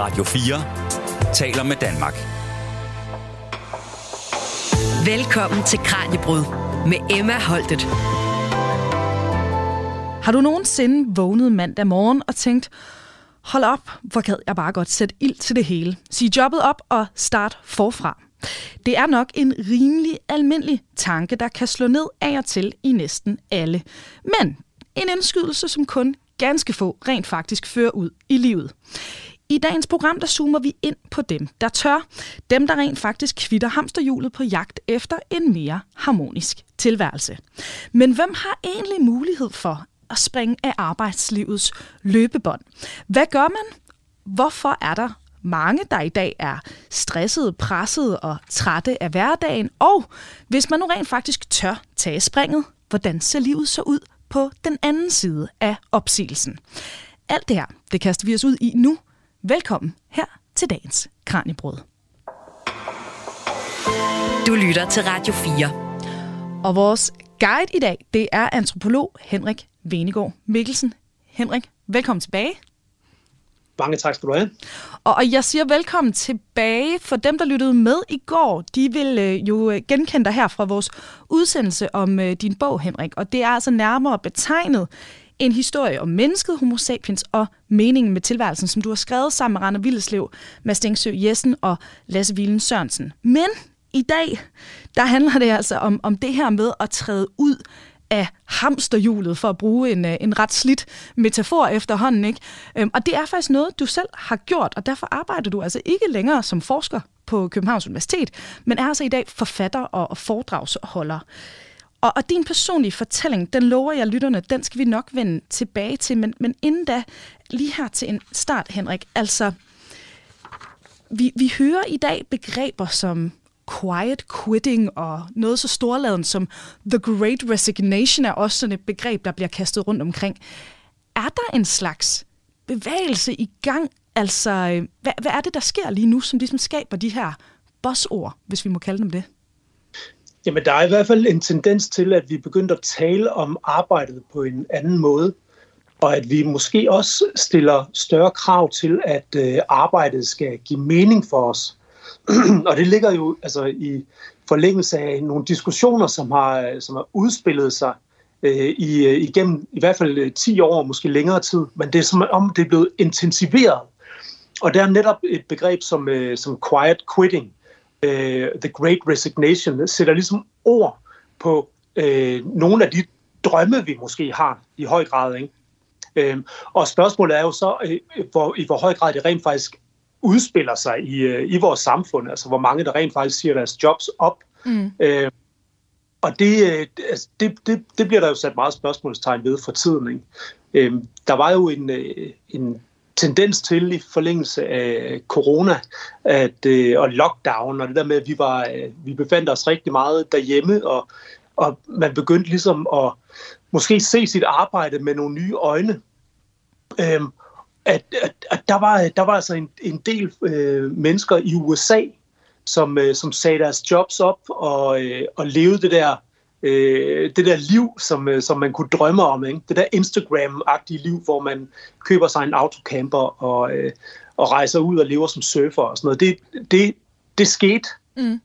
Radio 4 taler med Danmark. Velkommen til Kranjebrud med Emma Holtet. Har du nogensinde vågnet mandag morgen og tænkt, hold op, hvor gad jeg bare godt sætte ild til det hele. Sig jobbet op og start forfra. Det er nok en rimelig almindelig tanke, der kan slå ned af og til i næsten alle. Men en indskydelse, som kun ganske få rent faktisk fører ud i livet. I dagens program, der zoomer vi ind på dem, der tør. Dem, der rent faktisk kvitter hamsterhjulet på jagt efter en mere harmonisk tilværelse. Men hvem har egentlig mulighed for at springe af arbejdslivets løbebånd? Hvad gør man? Hvorfor er der mange, der i dag er stressede, pressede og trætte af hverdagen? Og hvis man nu rent faktisk tør tage springet, hvordan ser livet så ud på den anden side af opsigelsen? Alt det her, det kaster vi os ud i nu. Velkommen her til dagens Kranjebrød. Du lytter til Radio 4. Og vores guide i dag, det er antropolog Henrik Venegård Mikkelsen. Henrik, velkommen tilbage. Mange tak skal du have. Og, og jeg siger velkommen tilbage, for dem, der lyttede med i går, de vil øh, jo øh, genkende dig her fra vores udsendelse om øh, din bog, Henrik. Og det er altså nærmere betegnet en historie om mennesket, homo sapiens og meningen med tilværelsen, som du har skrevet sammen med Rane Villeslev, Mads Dengsø Jessen og Lasse Vilen Sørensen. Men i dag, der handler det altså om, om det her med at træde ud af hamsterhjulet, for at bruge en, øh, en ret slidt metafor efterhånden. Ikke? Øhm, og det er faktisk noget, du selv har gjort, og derfor arbejder du altså ikke længere som forsker på Københavns Universitet, men er altså i dag forfatter og foredragsholder. Og, og din personlige fortælling, den lover jeg lytterne, den skal vi nok vende tilbage til. Men, men inden da, lige her til en start, Henrik. Altså, vi, vi hører i dag begreber som quiet quitting og noget så storladen som the great resignation er også sådan et begreb, der bliver kastet rundt omkring. Er der en slags bevægelse i gang? Altså, øh, hvad, hvad er det, der sker lige nu, som ligesom skaber de her bossord, hvis vi må kalde dem det? Jamen, der er i hvert fald en tendens til, at vi begynder at tale om arbejdet på en anden måde, og at vi måske også stiller større krav til, at øh, arbejdet skal give mening for os. og det ligger jo altså i forlængelse af nogle diskussioner, som har, som har udspillet sig øh, i, øh, igennem i hvert fald øh, 10 år, måske længere tid, men det er som om, det er blevet intensiveret. Og der er netop et begreb som, øh, som quiet quitting, øh, The Great Resignation, sætter ligesom ord på øh, nogle af de drømme, vi måske har i høj grad. Ikke? Øh, og spørgsmålet er jo så, øh, hvor, i hvor høj grad det rent faktisk udspiller sig i, øh, i vores samfund, altså hvor mange der rent faktisk siger deres jobs op. Mm. Øh, og det, øh, altså, det, det, det bliver der jo sat meget spørgsmålstegn ved for tiden. Ikke? Øh, der var jo en, øh, en tendens til i forlængelse af corona at, øh, og lockdown, og det der med, at vi, var, øh, vi befandt os rigtig meget derhjemme, og, og man begyndte ligesom at måske se sit arbejde med nogle nye øjne. Øh, at, at, at der, var, der var altså en, en del øh, mennesker i USA, som, øh, som sagde deres jobs op og, øh, og levede det der, øh, det der liv, som, øh, som man kunne drømme om. Ikke? Det der Instagram-agtige liv, hvor man køber sig en autocamper og, øh, og rejser ud og lever som surfer og sådan noget. Det, det, det skete. Mm.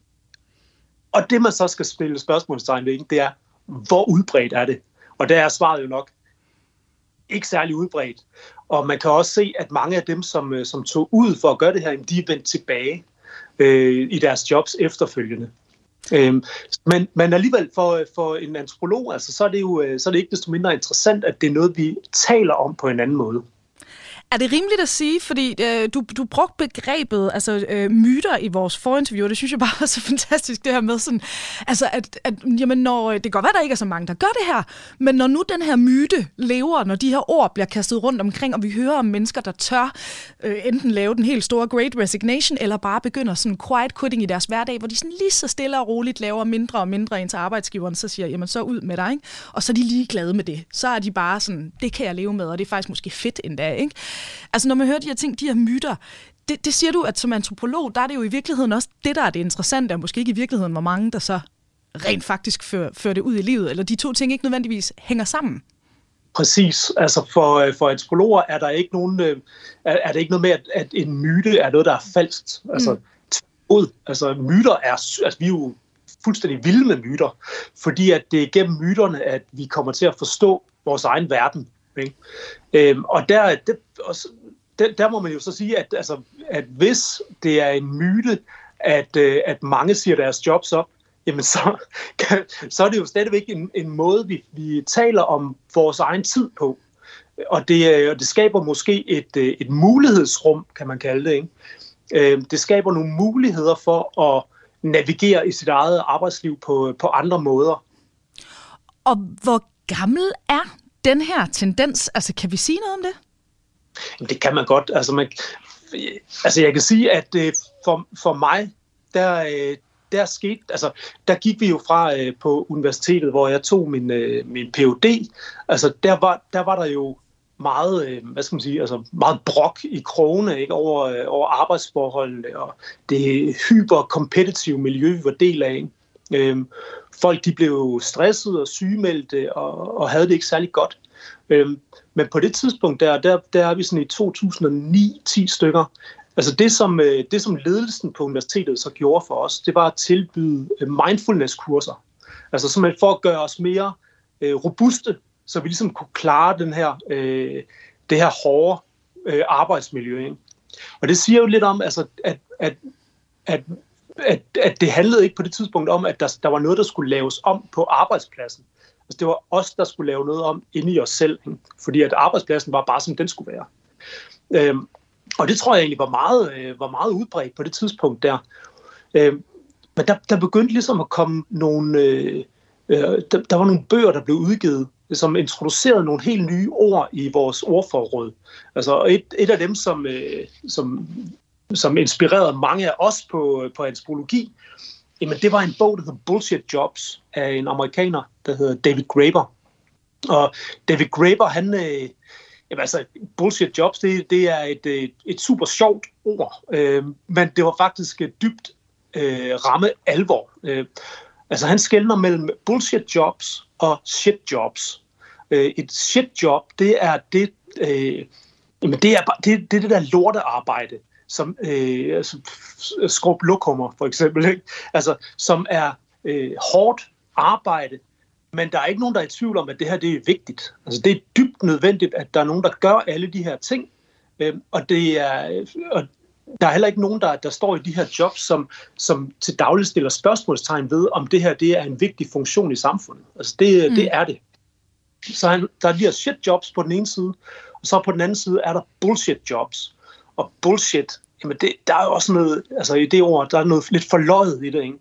Og det man så skal spille spørgsmålstegn ved, det er, hvor udbredt er det? Og der er svaret jo nok ikke særlig udbredt. Og man kan også se, at mange af dem, som, øh, som tog ud for at gøre det her, de er vendt tilbage øh, i deres jobs efterfølgende. Øhm, men, men alligevel for, for en antropolog, altså, så, er det jo, øh, så er det ikke desto mindre interessant, at det er noget, vi taler om på en anden måde. Er det rimeligt at sige, fordi øh, du, du brugte begrebet altså, øh, myter i vores forinterview, og det synes jeg bare var så fantastisk, det her med sådan, altså, at, at jamen, når, øh, det kan godt være, der ikke er så mange, der gør det her, men når nu den her myte lever, når de her ord bliver kastet rundt omkring, og vi hører om mennesker, der tør øh, enten lave den helt store Great Resignation, eller bare begynder sådan quiet quitting i deres hverdag, hvor de sådan lige så stille og roligt laver mindre og mindre ind til arbejdsgiveren, så siger, jamen så ud med dig, ikke? og så er de lige glade med det. Så er de bare sådan, det kan jeg leve med, og det er faktisk måske fedt endda, ikke? Altså når man hører de her ting, de her myter, det, det siger du, at som antropolog, der er det jo i virkeligheden også det, der er det interessante, og måske ikke i virkeligheden, hvor mange der så rent faktisk fører, fører det ud i livet, eller de to ting ikke nødvendigvis hænger sammen. Præcis. Altså for, øh, for antropologer er der ikke nogen, øh, er, er det ikke noget med, at, at en myte er noget, der er falsk. Altså, mm. ud. altså myter er, altså vi er jo fuldstændig vilde med myter, fordi at det er gennem myterne, at vi kommer til at forstå vores egen verden. Ikke? Øhm, og der, det, også, der, der må man jo så sige, at, altså, at hvis det er en myte, at, øh, at mange siger deres jobs op, jamen så, kan, så er det jo stadigvæk en, en måde, vi, vi taler om vores egen tid på. Og det, øh, og det skaber måske et, øh, et mulighedsrum, kan man kalde det. Ikke? Øh, det skaber nogle muligheder for at navigere i sit eget arbejdsliv på, på andre måder. Og hvor gammel er den her tendens? Altså, kan vi sige noget om det? Jamen, det kan man godt. Altså, man, altså jeg kan sige, at øh, for, for mig, der, øh, der skete, altså, der gik vi jo fra øh, på universitetet, hvor jeg tog min, øh, min Ph.D. Altså, der var, der var der jo meget, øh, hvad skal man sige, altså meget brok i krone ikke, over, øh, over arbejdsforholdene og det hyper-kompetitive miljø, vi var del af. Ikke? Øh, folk de blev stresset og sygemeldte og, og havde det ikke særlig godt. Øh, men på det tidspunkt der, der, der er vi sådan i 2009-10 stykker, Altså det som, øh, det, som ledelsen på universitetet så gjorde for os, det var at tilbyde øh, mindfulness-kurser. Altså simpelthen for at gøre os mere øh, robuste, så vi ligesom kunne klare den her, øh, det her hårde øh, arbejdsmiljø. Ikke? Og det siger jo lidt om, altså, at, at, at, at, at det handlede ikke på det tidspunkt om, at der, der var noget, der skulle laves om på arbejdspladsen. Altså, det var os, der skulle lave noget om inde i os selv, ikke? fordi at arbejdspladsen var bare, som den skulle være. Øhm, og det tror jeg egentlig var meget, øh, var meget udbredt på det tidspunkt der. Øhm, men der, der begyndte ligesom at komme nogle... Øh, øh, der, der var nogle bøger, der blev udgivet, som introducerede nogle helt nye ord i vores ordforråd. Altså et, et af dem, som, øh, som, som inspirerede mange af os på, på antropologi, jamen det var en bog, der hedder Bullshit Jobs, af en amerikaner, der hedder David Graeber. Og David Graeber, han, øh, Jamen altså, bullshit jobs, det, det er et, øh, et, super sjovt ord, øh, men det var faktisk et dybt øh, ramme alvor. Øh, altså han skældner mellem bullshit jobs og shit jobs. Øh, et shit job, det er det, øh, jamen det er, det, det, det der lortearbejde, som øh, altså, skrub lokummer for eksempel, ikke? Altså, som er øh, hårdt arbejde, men der er ikke nogen, der er i tvivl om, at det her det er vigtigt. Altså, det er dybt nødvendigt, at der er nogen, der gør alle de her ting. Øhm, og, det er, og der er heller ikke nogen, der, der står i de her jobs, som, som til daglig stiller spørgsmålstegn ved, om det her det er en vigtig funktion i samfundet. Altså, det, mm. det er det. Så han, der er de her shit jobs på den ene side, og så på den anden side er der bullshit jobs. Og bullshit, jamen det, der er jo også noget, altså i det ord, der er noget lidt forløjet i det, ikke?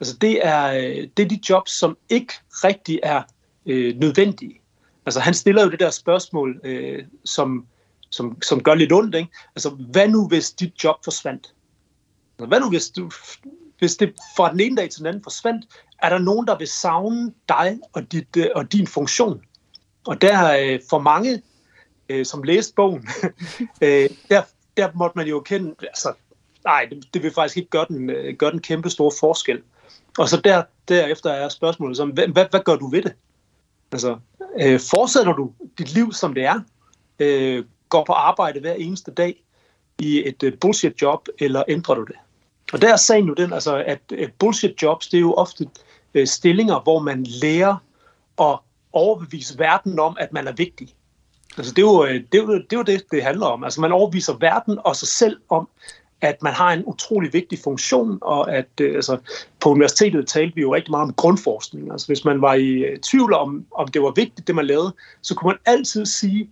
Altså det er, øh, det er de jobs, som ikke rigtig er øh, nødvendige. Altså han stiller jo det der spørgsmål, øh, som, som, som gør lidt ondt. Ikke? Altså hvad nu hvis dit job forsvandt? Altså, hvad nu hvis, du, hvis det fra den ene dag til den anden forsvandt? Er der nogen, der vil savne dig og, dit, øh, og din funktion? Og der øh, for mange, øh, som læste bogen, øh, der, der måtte man jo kende, altså nej, det, det vil faktisk ikke gøre den, øh, gøre den kæmpe store forskel. Og så der, derefter er spørgsmålet, som, hvad, hvad, hvad gør du ved det? Altså, øh, fortsætter du dit liv, som det er? Øh, går på arbejde hver eneste dag i et øh, bullshit job, eller ændrer du det? Og der er sagen jo den, altså, at øh, bullshit jobs, det er jo ofte øh, stillinger, hvor man lærer at overbevise verden om, at man er vigtig. Altså, det, er jo, øh, det, er jo, det er jo det, det handler om. Altså, man overviser verden og sig selv om, at man har en utrolig vigtig funktion, og at øh, altså, på universitetet talte vi jo rigtig meget om grundforskning. Altså hvis man var i øh, tvivl om, om det var vigtigt, det man lavede, så kunne man altid sige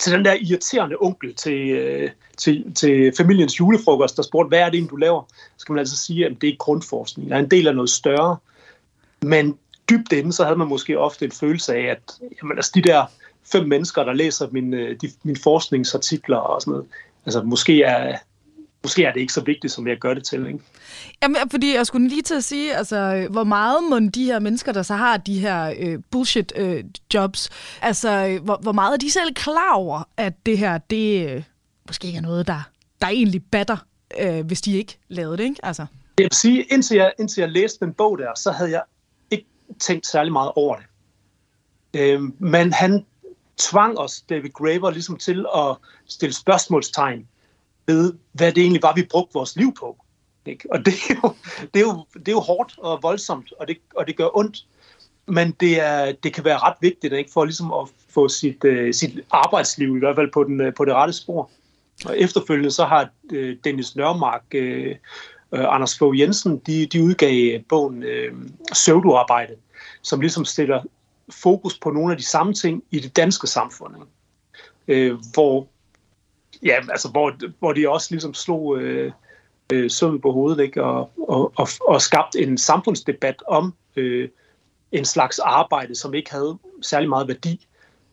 til den der irriterende onkel til, øh, til, til familiens julefrokost, der spurgte, hvad er det egentlig, du laver? Så kan man altså sige, at det er grundforskning. Der er en del af noget større. Men dybt inde, så havde man måske ofte en følelse af, at jamen, altså, de der fem mennesker, der læser min, øh, de, mine forskningsartikler og sådan noget, altså måske er, måske er det ikke så vigtigt, som jeg gør det til. Ikke? Jamen, fordi jeg skulle lige til at sige, altså, hvor meget må de her mennesker, der så har de her øh, bullshit øh, jobs, altså, hvor, hvor meget er de selv klar over, at det her, det øh, måske ikke er noget, der, der egentlig batter, øh, hvis de ikke lavede det, ikke? Altså. Jeg vil sige, indtil jeg, indtil jeg læste den bog der, så havde jeg ikke tænkt særlig meget over det. Øh, men han, tvang os, David Graeber, ligesom til at stille spørgsmålstegn ved, hvad det egentlig var, vi brugte vores liv på. Ikke? Og det er, jo, det, er jo, det er jo hårdt og voldsomt, og det, og det gør ondt. Men det, er, det kan være ret vigtigt ikke? for ligesom at få sit, uh, sit arbejdsliv i hvert fald på, den, uh, på det rette spor. Og efterfølgende så har uh, Dennis Nørmark, uh, uh, Anders Fogh Jensen, de, de udgav bogen uh, Søvduarbejde, som ligesom stiller fokus på nogle af de samme ting i det danske samfund. Ikke? Øh, hvor, ja, altså, hvor, hvor de også ligesom slog øh, uh, på hovedet ikke? Og, og, og, og skabt en samfundsdebat om øh, en slags arbejde, som ikke havde særlig meget værdi.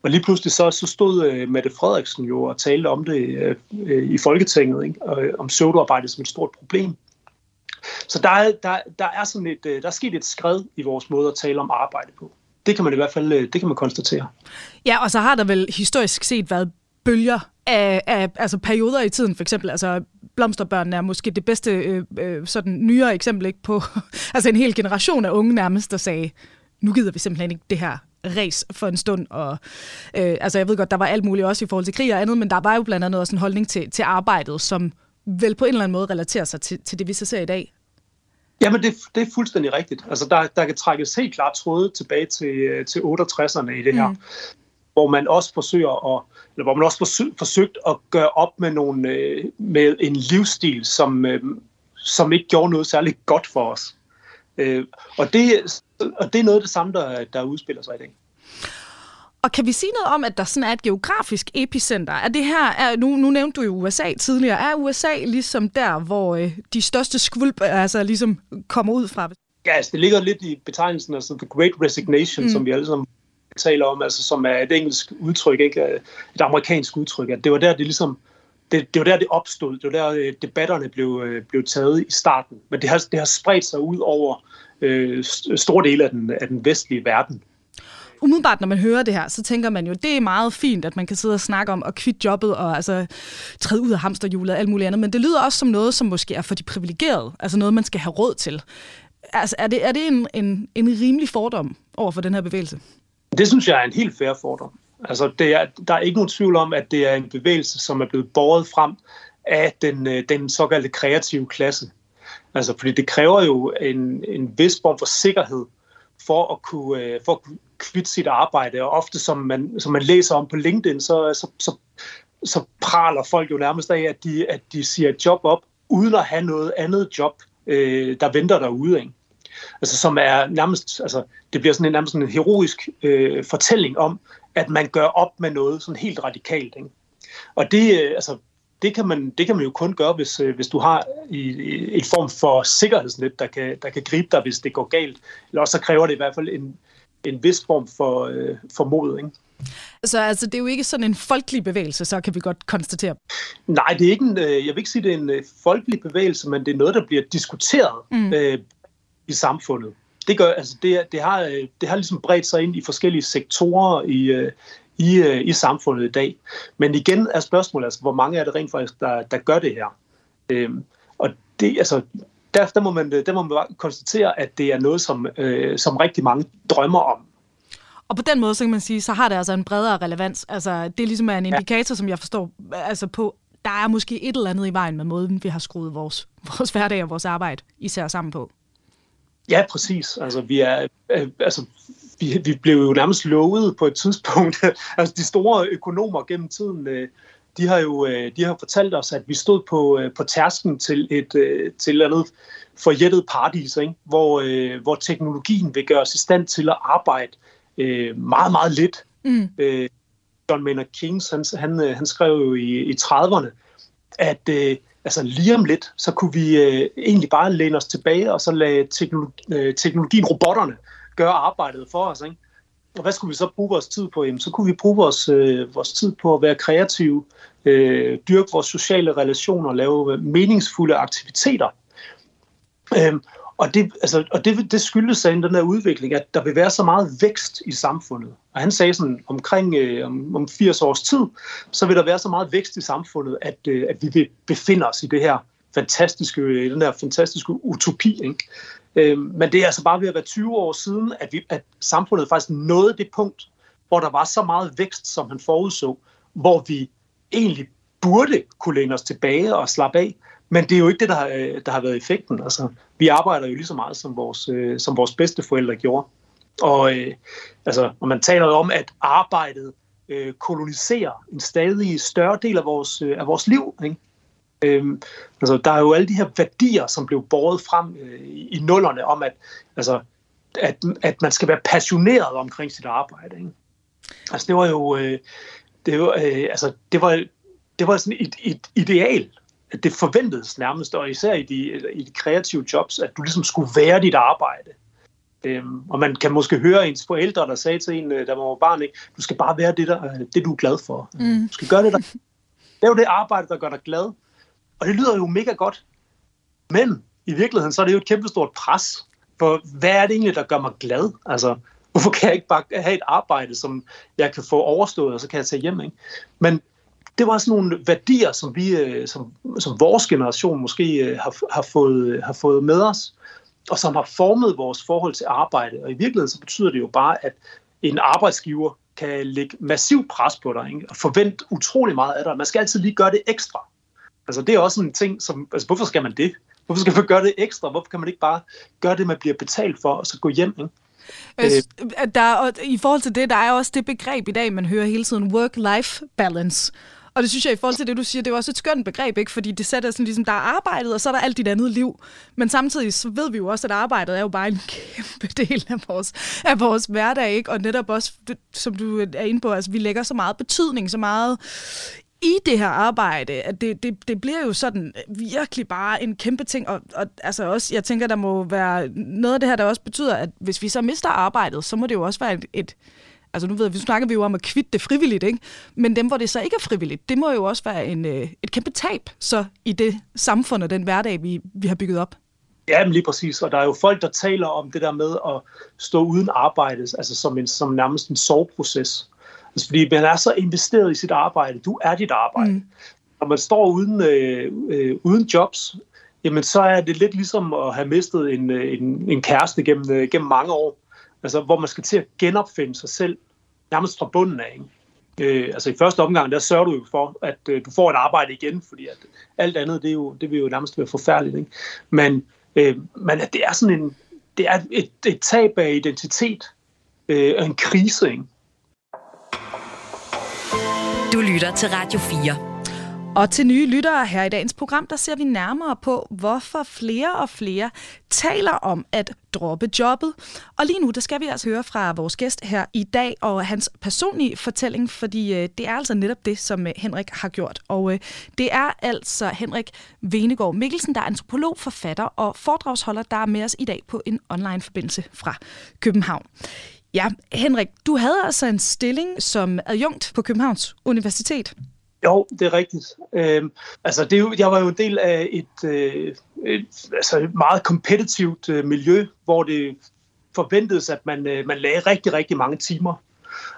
Og lige pludselig så, så stod øh, Mette Frederiksen jo og talte om det øh, øh i Folketinget, ikke? Og, om søvdearbejde som et stort problem. Så der er, der, der er sådan et, der er sket et skred i vores måde at tale om arbejde på. Det kan man i hvert fald øh, det kan man konstatere. Ja, og så har der vel historisk set været bølger af, af altså perioder i tiden, for eksempel. Altså, blomsterbørnene er måske det bedste øh, øh, sådan nyere eksempel ikke på altså en hel generation af unge nærmest, der sagde, nu gider vi simpelthen ikke det her res for en stund. Og, øh, altså jeg ved godt, der var alt muligt også i forhold til krig og andet, men der var jo blandt andet også en holdning til, til arbejdet, som vel på en eller anden måde relaterer sig til, til det, vi så ser i dag. Jamen, det, det er fuldstændig rigtigt. Altså, der, der kan trækkes helt klart tråde tilbage til, til 68'erne i det her, mm. hvor man også forsøger at, eller hvor man også forsøg, forsøgt at gøre op med, nogle, øh, med en livsstil, som, øh, som ikke gjorde noget særligt godt for os. Øh, og, det, og det er noget af det samme, der, der udspiller sig i dag. Og kan vi sige noget om, at der sådan er et geografisk epicenter? Er det her, er, nu, nu nævnte du jo USA tidligere, er USA ligesom der, hvor øh, de største skvulp altså, ligesom kommer ud fra? Ja, altså, det ligger lidt i betegnelsen, altså The Great Resignation, mm. som vi alle sammen taler om, altså, som er et engelsk udtryk, ikke et amerikansk udtryk. At det var der, det ligesom, det, det var der, det opstod. Det var der, øh, debatterne blev, øh, blev taget i starten. Men det har, det har spredt sig ud over øh, store dele af den, af den vestlige verden umiddelbart, når man hører det her, så tænker man jo, det er meget fint, at man kan sidde og snakke om at kvitte jobbet og altså, træde ud af hamsterhjulet og alt muligt andet, men det lyder også som noget, som måske er for de privilegerede, altså noget, man skal have råd til. Altså, er det, er det en, en, en rimelig fordom over for den her bevægelse? Det synes jeg er en helt fair fordom. Altså, det er, der er ikke nogen tvivl om, at det er en bevægelse, som er blevet båret frem af den, øh, den såkaldte kreative klasse. Altså, fordi det kræver jo en, en vis form for sikkerhed for at kunne, øh, for at kunne kvitte sit arbejde. Og ofte, som man, som man læser om på LinkedIn, så, så, så, så praler folk jo nærmest af, at de, at de siger job op, uden at have noget andet job, øh, der venter derude. Ikke? Altså, som er nærmest, altså, det bliver sådan en, nærmest sådan en heroisk øh, fortælling om, at man gør op med noget sådan helt radikalt. Ikke? Og det, øh, altså, det kan, man, det kan man jo kun gøre, hvis, øh, hvis du har et form for sikkerhedsnet, der kan, der kan gribe dig, hvis det går galt. Eller også så kræver det i hvert fald en, en vis form for, øh, for mod. Ikke? Så altså, det er jo ikke sådan en folkelig bevægelse, så kan vi godt konstatere. Nej, det er ikke en, øh, jeg vil ikke sige, det er en øh, folkelig bevægelse, men det er noget, der bliver diskuteret mm. øh, i samfundet. Det, gør, altså, det, det, har, det har ligesom bredt sig ind i forskellige sektorer i, øh, i, øh, i samfundet i dag. Men igen er spørgsmålet, altså, hvor mange er det rent faktisk, der, der gør det her? Øh, og det, altså, der, der, må man, der må man konstatere, at det er noget, som, øh, som rigtig mange drømmer om. Og på den måde, så kan man sige, så har det altså en bredere relevans. Altså, det er ligesom en indikator, ja. som jeg forstår, altså på, der er måske et eller andet i vejen med måden, vi har skruet vores, vores hverdag og vores arbejde især sammen på. Ja, præcis. Altså, vi er, øh, altså, vi, vi blev jo nærmest lovet på et tidspunkt. altså, de store økonomer gennem tiden, øh, de har jo øh, de har fortalt os, at vi stod på, øh, på tærsken til et, til et andet forjættet paradis, ikke? Hvor, hvor teknologien vil gøre os i stand til at arbejde meget, meget lidt. Mm. John Maynard Keynes, han, han, han skrev jo i, i 30'erne, at øh, altså lige om lidt, så kunne vi øh, egentlig bare læne os tilbage, og så lade teknologi, øh, teknologien, robotterne, gøre arbejdet for os. Ikke? Og hvad skulle vi så bruge vores tid på? Jamen, så kunne vi bruge vores, øh, vores tid på at være kreative, øh, dyrke vores sociale relationer, lave øh, meningsfulde aktiviteter. Øhm, og det, altså, og det, det skyldes sig den der udvikling, at der vil være så meget vækst i samfundet. Og han sagde sådan, omkring øh, om, om 80 års tid, så vil der være så meget vækst i samfundet, at, øh, at vi vil befinde os i det her fantastiske, øh, den her fantastiske utopi. Ikke? Øh, men det er altså bare ved at være 20 år siden, at, vi, at samfundet faktisk nåede det punkt, hvor der var så meget vækst, som han forudså, hvor vi egentlig burde kunne læne os tilbage og slappe af. Men det er jo ikke det, der har, der har været effekten. Altså, vi arbejder jo lige så meget, som vores, øh, som vores bedste forældre gjorde. Og øh, altså, når man taler om, at arbejdet øh, koloniserer en stadig større del af vores, øh, af vores liv, ikke? Øhm, altså, der er jo alle de her værdier, som blev båret frem øh, i, nullerne om, at, altså, at, at man skal være passioneret omkring sit arbejde. Ikke? Altså, det var jo, øh, det var, øh, altså, det var, det var sådan et, et ideal, at det forventedes nærmest, og især i de, i de kreative jobs, at du ligesom skulle være dit arbejde. Øhm, og man kan måske høre ens forældre, der sagde til en, øh, der var barn, ikke? du skal bare være det, der, øh, det du er glad for. Mm. Du skal gøre det, der... Det er jo det arbejde, der gør dig glad. Og det lyder jo mega godt. Men i virkeligheden, så er det jo et kæmpestort pres. For hvad er det egentlig, der gør mig glad? Altså, hvorfor kan jeg ikke bare have et arbejde, som jeg kan få overstået, og så kan jeg tage hjem? Ikke? Men det var sådan nogle værdier, som vi, øh, som, som vores generation måske øh, har, har, fået, øh, har fået med os, og som har formet vores forhold til arbejde. Og i virkeligheden så betyder det jo bare, at en arbejdsgiver kan lægge massiv pres på dig, ikke? og forvente utrolig meget af dig. Man skal altid lige gøre det ekstra. Altså det er også en ting, som, altså hvorfor skal man det? Hvorfor skal man gøre det ekstra? Hvorfor kan man ikke bare gøre det, man bliver betalt for, og så gå hjem? Ikke? Øh, der, og I forhold til det, der er også det begreb i dag, man hører hele tiden, work-life balance. Og det synes jeg, i forhold til det, du siger, det er også et skønt begreb, ikke? fordi det sætter sådan ligesom, der er arbejdet, og så er der alt dit andet liv. Men samtidig så ved vi jo også, at arbejdet er jo bare en kæmpe del af vores, af vores hverdag, ikke? og netop også, som du er inde på, altså vi lægger så meget betydning, så meget i det her arbejde, at det, det, det bliver jo sådan virkelig bare en kæmpe ting, og, og altså også, jeg tænker, der må være noget af det her, der også betyder, at hvis vi så mister arbejdet, så må det jo også være et, et altså nu ved jeg, vi snakker vi jo om at kvitte det frivilligt, ikke? men dem, hvor det så ikke er frivilligt, det må jo også være en, øh, et kæmpe tab så i det samfund og den hverdag, vi, vi har bygget op. Ja, men lige præcis. Og der er jo folk, der taler om det der med at stå uden arbejde, altså som, en, som nærmest en soveproces. Altså, fordi man er så investeret i sit arbejde. Du er dit arbejde. Mm. Når man står uden, øh, øh, uden jobs, jamen så er det lidt ligesom at have mistet en, øh, en, en kæreste gennem, øh, gennem mange år. Altså, hvor man skal til at genopfinde sig selv nærmest fra bunden af. Ikke? Øh, altså i første omgang, der sørger du jo for, at øh, du får et arbejde igen, fordi at alt andet, det, er jo, det vil jo nærmest være forfærdeligt. Ikke? Men, øh, men at det er sådan en, det er et, et tab af identitet øh, og en krise. Ikke? Du lytter til Radio 4. Og til nye lyttere her i dagens program, der ser vi nærmere på, hvorfor flere og flere taler om at droppe jobbet. Og lige nu, der skal vi altså høre fra vores gæst her i dag, og hans personlige fortælling, fordi øh, det er altså netop det, som øh, Henrik har gjort. Og øh, det er altså Henrik Venegård Mikkelsen, der er antropolog, forfatter og foredragsholder, der er med os i dag på en online-forbindelse fra København. Ja, Henrik, du havde altså en stilling som adjunkt på Københavns Universitet. Jo, det er rigtigt. Øhm, altså, det er jo, jeg var jo en del af et, øh, et, altså et meget kompetitivt øh, miljø, hvor det forventedes, at man, øh, man lagde rigtig, rigtig mange timer.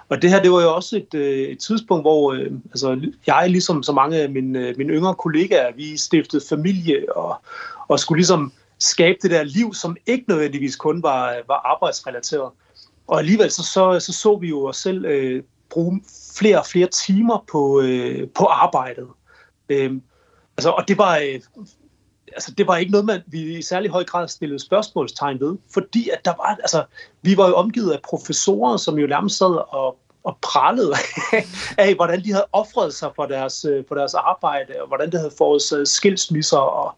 Og det her, det var jo også et, øh, et tidspunkt, hvor øh, altså, jeg, ligesom så mange af mine, øh, mine yngre kollegaer, vi stiftede familie og, og skulle ligesom skabe det der liv, som ikke nødvendigvis kun var, var arbejdsrelateret. Og alligevel så så, så, så vi jo os selv øh, bruge flere og flere timer på, øh, på arbejdet. Øh, altså, og det var, øh, altså, det var ikke noget, man, vi i særlig høj grad stillede spørgsmålstegn ved, fordi at der var, altså, vi var jo omgivet af professorer, som jo nærmest sad og, og prallede af, hvordan de havde offret sig for deres, øh, for deres arbejde, og hvordan det havde forårsaget skilsmisser, og,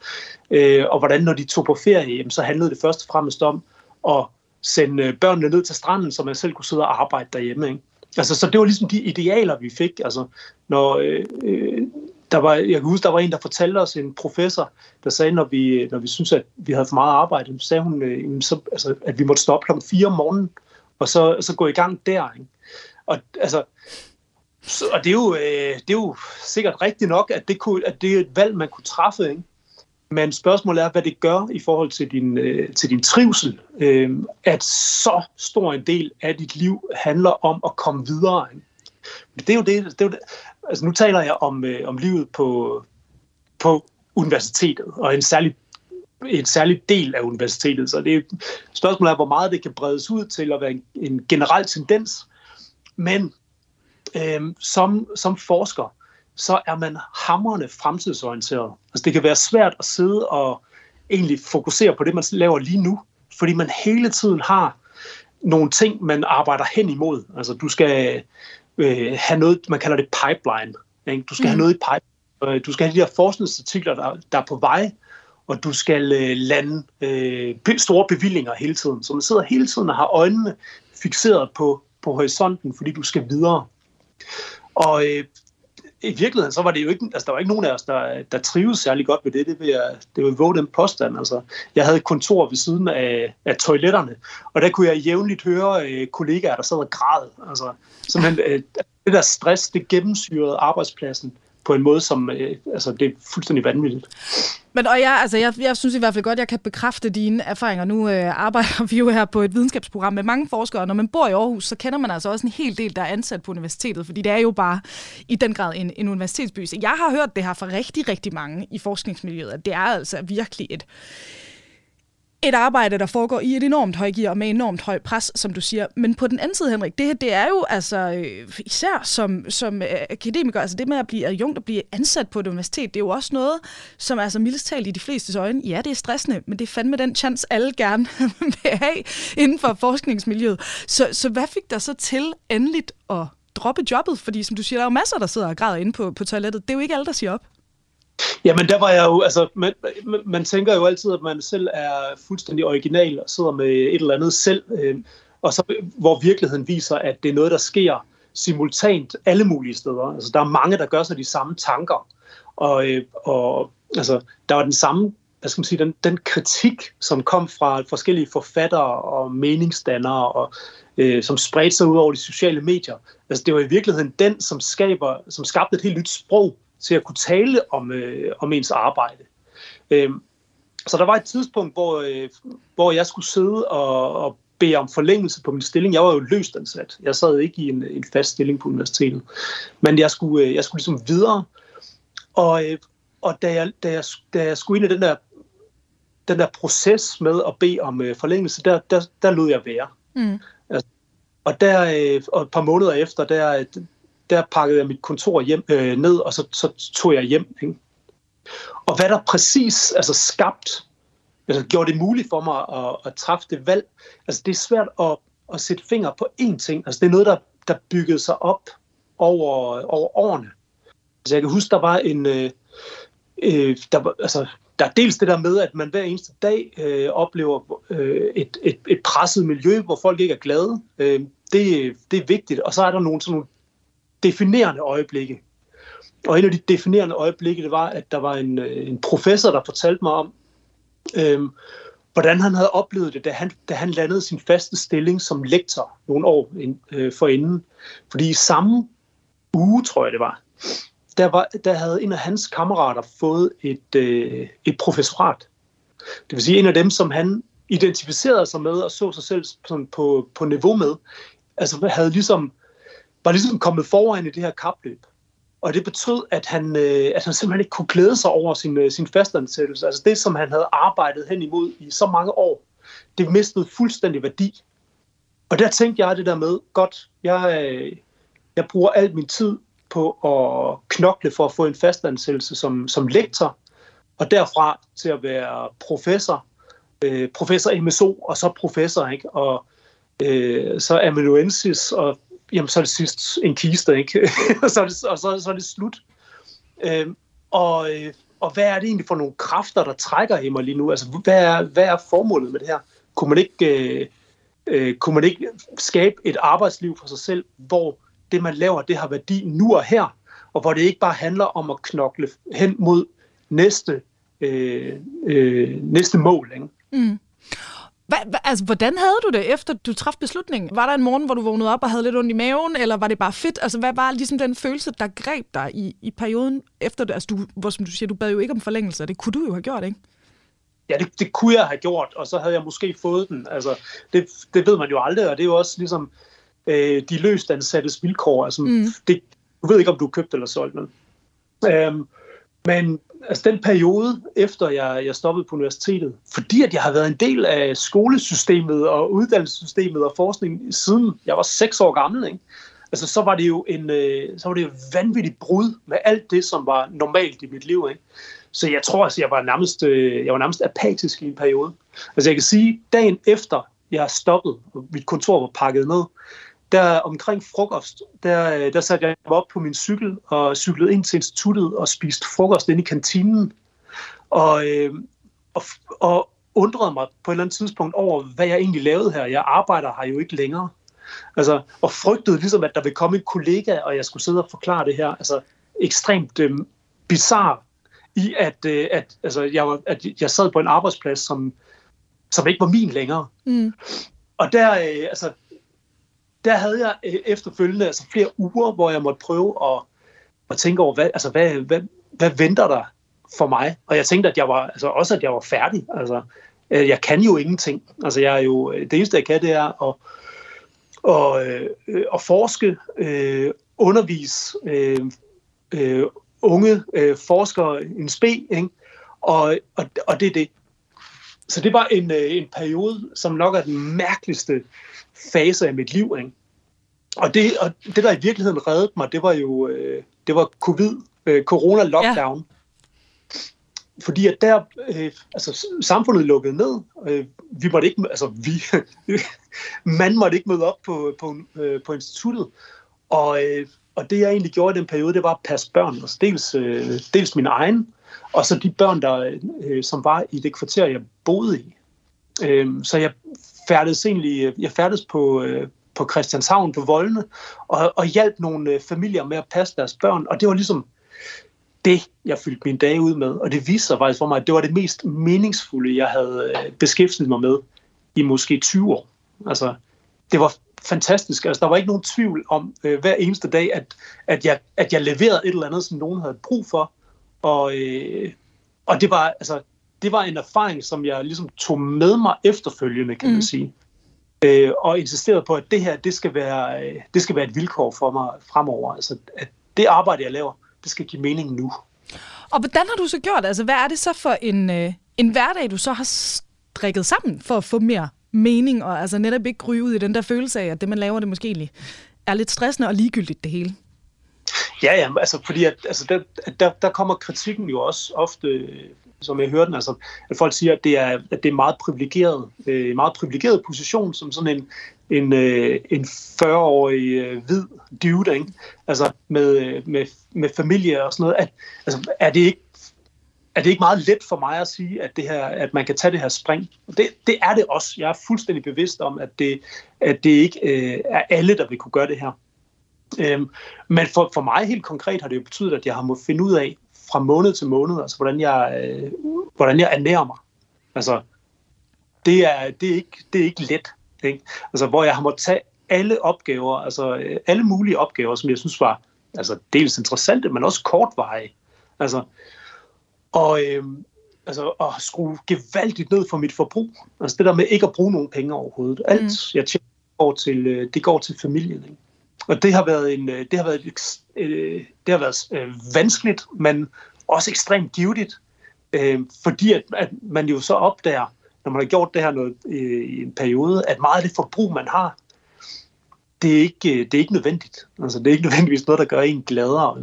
øh, og hvordan når de tog på ferie, jamen, så handlede det først og fremmest om at sende øh, børnene ned til stranden, så man selv kunne sidde og arbejde derhjemme. Ikke? Altså, så det var ligesom de idealer, vi fik. Altså, når, øh, øh, der var, jeg kan huske, der var en, der fortalte os, en professor, der sagde, når vi, når vi synes at vi havde for meget arbejde, så sagde hun, øh, så, altså, at vi måtte stoppe klokken 4 om morgenen, og så, så gå i gang der. Ikke? Og, altså, så, og det, er jo, øh, det er jo sikkert rigtigt nok, at det, kunne, at det er et valg, man kunne træffe. Ikke? Men spørgsmålet er, hvad det gør i forhold til din, øh, til din trivsel, øh, at så stor en del af dit liv handler om at komme videre. Det er jo det, det, er jo det. Altså, nu taler jeg om, øh, om livet på, på universitetet, og en særlig en særlig del af universitetet. Så det er, spørgsmålet er, hvor meget det kan bredes ud til at være en, en generel tendens. men øh, som, som forsker, så er man hammerne fremtidsorienteret. Altså det kan være svært at sidde og egentlig fokusere på det, man laver lige nu, fordi man hele tiden har nogle ting, man arbejder hen imod. Altså du skal øh, have noget, man kalder det pipeline. Ikke? Du skal mm. have noget i pipeline. Du skal have de her forskningsartikler, der, der er på vej, og du skal øh, lande øh, store bevillinger hele tiden. Så man sidder hele tiden og har øjnene fixeret på, på horisonten, fordi du skal videre. Og øh, i virkeligheden, så var det jo ikke, altså der var ikke nogen af os, der, der trives særlig godt ved det. Det vil jeg, det vil våge den påstand. Altså, jeg havde et kontor ved siden af, af toiletterne, og der kunne jeg jævnligt høre øh, kollegaer, der sad og græd. Altså, simpelthen, øh, det der stress, det gennemsyrede arbejdspladsen på en måde, som øh, altså, det er fuldstændig vanvittigt. Men og jeg, altså, jeg, jeg synes i hvert fald godt, at jeg kan bekræfte dine erfaringer. Nu øh, arbejder vi jo her på et videnskabsprogram med mange forskere, og når man bor i Aarhus, så kender man altså også en hel del, der er ansat på universitetet, fordi det er jo bare i den grad en, en universitetsby. Så jeg har hørt det her fra rigtig, rigtig mange i forskningsmiljøet, at det er altså virkelig et, et arbejde, der foregår i et enormt højgear og med enormt høj pres, som du siger. Men på den anden side, Henrik, det her, det er jo altså, øh, især som, som øh, akademiker, altså det med at blive adjunkt og blive ansat på et universitet, det er jo også noget, som altså mildest talt i de fleste øjne, ja, det er stressende, men det er fandme den chance, alle gerne vil have inden for forskningsmiljøet. Så, så hvad fik der så til endeligt at droppe jobbet? Fordi som du siger, der er jo masser, der sidder og græder inde på, på toilettet. Det er jo ikke alle, der siger op. Jamen, der var jeg jo, altså, man, man tænker jo altid, at man selv er fuldstændig original og sidder med et eller andet selv, øh, og så hvor virkeligheden viser, at det er noget, der sker simultant alle mulige steder. Altså, der er mange, der gør sig de samme tanker, og, øh, og altså, der var den samme, hvad skal man sige, den, den kritik, som kom fra forskellige forfattere og meningsdannere, og øh, som spredte sig ud over de sociale medier. Altså, det var i virkeligheden den, som, skaber, som skabte et helt nyt sprog til at kunne tale om, øh, om ens arbejde. Øh, så der var et tidspunkt, hvor, øh, hvor jeg skulle sidde og, og bede om forlængelse på min stilling. Jeg var jo løst ansat. Jeg sad ikke i en, en fast stilling på universitetet. Men jeg skulle, øh, jeg skulle ligesom videre. Og, øh, og da, jeg, da, jeg, da jeg skulle ind i den der, den der proces med at bede om øh, forlængelse, der, der, der lod jeg være. Mm. Altså, og, der, øh, og et par måneder efter, der, der pakkede jeg mit kontor hjem, øh, ned, og så, så tog jeg hjem. Ikke? Og hvad der præcis altså skabt, altså gjorde det muligt for mig at, at træffe det valg, altså det er svært at, at sætte finger på én ting. Altså det er noget, der, der byggede sig op over, over årene. Altså jeg kan huske, der var en... Øh, øh, der, var, altså, der er dels det der med, at man hver eneste dag øh, oplever øh, et, et, et presset miljø, hvor folk ikke er glade. Øh, det, det er vigtigt. Og så er der nogle, sådan nogle definerende øjeblikke. Og en af de definerende øjeblikke, det var, at der var en, øh, en professor, der fortalte mig om, øhm, hvordan han havde oplevet det, da han, da han landede sin faste stilling som lektor nogle år ind, øh, forinden. Fordi i samme uge, tror jeg det var, der, var, der havde en af hans kammerater fået et, øh, et professorat. Det vil sige en af dem, som han identificerede sig med og så sig selv sådan på, på niveau med, altså havde ligesom var ligesom kommet foran i det her kapløb. Og det betød, at han, øh, at han simpelthen ikke kunne glæde sig over sin, øh, sin fastansættelse. Altså det, som han havde arbejdet hen imod i så mange år, det mistede fuldstændig værdi. Og der tænkte jeg det der med, godt, jeg, øh, jeg bruger al min tid på at knokle for at få en fastansættelse som, som lektor, og derfra til at være professor, øh, professor MSO, og så professor, ikke? og øh, så amanuensis, og jamen så er det sidst en kiste, ikke? og, så er det, og så, så er det slut. Øhm, øh, og, og hvad er det egentlig for nogle kræfter, der trækker i mig lige nu? Altså, hvad er, hvad er formålet med det her? Kunne man ikke, øh, øh, kunne man ikke skabe et arbejdsliv for sig selv, hvor det, man laver, det har værdi nu og her, og hvor det ikke bare handler om at knokle hen mod næste, øh, øh, næste mål. Ikke? Mm. Hva, hva, altså, hvordan havde du det, efter du træffede beslutningen? Var der en morgen, hvor du vågnede op og havde lidt ondt i maven, eller var det bare fedt? Altså, hvad var ligesom den følelse, der greb dig i, i perioden efter det? Altså, du, hvor, som du siger, du bad jo ikke om forlængelse, det kunne du jo have gjort, ikke? Ja, det, det kunne jeg have gjort, og så havde jeg måske fået den. Altså, det, det ved man jo aldrig, og det er jo også ligesom øh, de løst ansattes vilkår. Altså, mm. det, du ved ikke, om du er købt eller solgt, men... Øhm, men altså den periode, efter jeg, jeg stoppede på universitetet, fordi at jeg har været en del af skolesystemet og uddannelsessystemet og forskning siden jeg var seks år gammel, ikke? altså, så var det jo en øh, så var det jo vanvittigt brud med alt det, som var normalt i mit liv. Ikke? Så jeg tror, at jeg var nærmest, øh, jeg var nærmest apatisk i en periode. Altså jeg kan sige, dagen efter jeg stoppet, og mit kontor var pakket ned, der omkring frokost, der, øh, der satte jeg mig op på min cykel og cyklede ind til instituttet og spiste frokost inde i kantinen. Og, øh, og, og undrede mig på et eller andet tidspunkt over, hvad jeg egentlig lavede her. Jeg arbejder her jo ikke længere. Altså, og frygtede ligesom, at der ville komme en kollega, og jeg skulle sidde og forklare det her. Altså, ekstremt øh, bizarre i, at, øh, at, altså, jeg var, at jeg sad på en arbejdsplads, som, som ikke var min længere. Mm. Og der, øh, altså, der havde jeg øh, efterfølgende altså, flere uger, hvor jeg måtte prøve at, at tænke over, hvad, altså, hvad, hvad, hvad venter der for mig? Og jeg tænkte, at jeg var, altså, også at jeg var færdig. Altså, øh, jeg kan jo ingenting. Altså, jeg er jo, øh, det eneste, jeg kan, det er at, og, øh, at forske, øh, undervise øh, øh, unge øh, forskere en spe, ikke? Og, og, og det er det. Så det var en, øh, en periode, som nok er den mærkeligste fase af mit liv. Ikke? Og, det, og det, der i virkeligheden reddede mig, det var jo øh, det var covid, øh, corona-lockdown. Ja. Fordi at der, øh, altså samfundet lukkede ned. Øh, vi måtte ikke, altså vi, man måtte ikke møde op på, på, øh, på instituttet. Og, øh, og det jeg egentlig gjorde i den periode, det var at passe børn. Altså dels, øh, dels min egen, og så de børn, der, øh, som var i det kvarter, jeg boede i. Øh, så jeg færdedes egentlig, øh, jeg færdedes på, øh, på Christianshavn på Voldene, og, og hjalp nogle øh, familier med at passe deres børn, og det var ligesom det, jeg fyldte mine dage ud med, og det viste sig faktisk for mig, at det var det mest meningsfulde, jeg havde øh, beskæftiget mig med i måske 20 år. Altså, det var fantastisk. Altså, der var ikke nogen tvivl om øh, hver eneste dag, at, at, jeg, at jeg leverede et eller andet, som nogen havde brug for. Og, øh, og det, var, altså, det var en erfaring, som jeg ligesom tog med mig efterfølgende, kan mm. man sige. Øh, og insisterede på, at det her, det skal, være, øh, det skal være et vilkår for mig fremover. Altså, at det arbejde, jeg laver, det skal give mening nu. Og hvordan har du så gjort? Altså, hvad er det så for en, øh, en hverdag, du så har strikket sammen for at få mere mening, og altså netop ikke ryge ud i den der følelse af, at det, man laver, det måske egentlig er lidt stressende og ligegyldigt det hele? Ja, ja, altså fordi at, altså der, der, der kommer kritikken jo også ofte, øh, som jeg hørte den, altså, at folk siger, at det er, at det er meget privilegeret, øh, meget privilegeret position, som sådan en, en, øh, en 40-årig øh, hvid dude, ikke? Altså med, øh, med, med familie og sådan noget. At, altså, er det ikke er det ikke meget let for mig at sige, at, det her, at man kan tage det her spring? Det, det er det også. Jeg er fuldstændig bevidst om, at det, at det ikke øh, er alle, der vil kunne gøre det her. Øhm, men for, for mig helt konkret har det jo betydet, at jeg har måttet finde ud af fra måned til måned, altså hvordan jeg, øh, hvordan jeg ernærer mig. Altså, det er, det er, ikke, det er ikke let. Ikke? Altså, hvor jeg har måttet tage alle opgaver, altså øh, alle mulige opgaver, som jeg synes var altså, dels interessante, men også kortvarige. Altså, og, øh, altså, at skrue gevaldigt ned for mit forbrug. Altså det der med ikke at bruge nogen penge overhovedet. Alt, mm. jeg tjener, går til, øh, det går til familien. Ikke? Og det har været en, øh, det har været, øh, det har været øh, vanskeligt, men også ekstremt givetigt, øh, fordi at, at man jo så opdager, når man har gjort det her noget, øh, i en periode, at meget af det forbrug, man har, det er, ikke, øh, det er ikke nødvendigt. Altså, det er ikke nødvendigvis noget, der gør en gladere.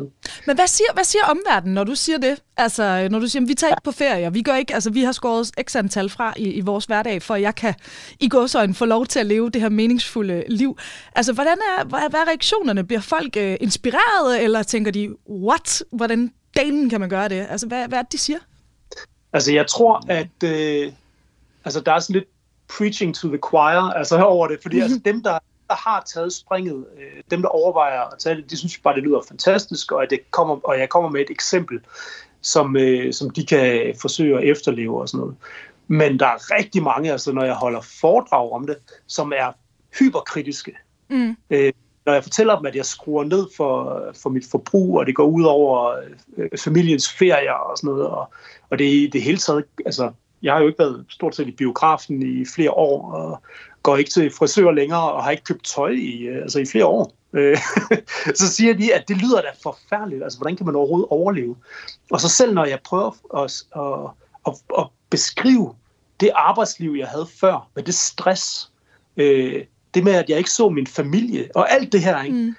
Men hvad siger, hvad siger omverdenen, når du siger det? Altså, når du siger, vi tager ikke på ferie, vi, gør ikke, altså, vi har skåret x antal fra i, i vores hverdag, for at jeg kan i gåsøjne få lov til at leve det her meningsfulde liv. Altså, hvordan er, hvad, er reaktionerne? Bliver folk uh, inspireret, eller tænker de, what? Hvordan delen kan man gøre det? Altså, hvad, hvad er det, de siger? Altså, jeg tror, at øh, altså, der er sådan lidt preaching to the choir altså, over det, fordi altså, dem, der der har taget springet, øh, dem der overvejer at tage det, de synes bare, det lyder fantastisk, og, at det kommer, og jeg kommer med et eksempel, som, øh, som de kan forsøge at efterleve og sådan noget. Men der er rigtig mange, altså når jeg holder foredrag om det, som er hyperkritiske. Mm. Øh, når jeg fortæller dem, at jeg skruer ned for, for mit forbrug, og det går ud over øh, familiens ferier og sådan noget, og, og det, det hele taget, altså jeg har jo ikke været stort set i biografen i flere år, og går ikke til frisør længere, og har ikke købt tøj i, øh, altså i flere år. Øh, så siger de, at det lyder da forfærdeligt. Altså, hvordan kan man overhovedet overleve? Og så selv når jeg prøver at, at, at, at beskrive det arbejdsliv, jeg havde før, med det stress, øh, det med, at jeg ikke så min familie, og alt det her, ikke? Mm.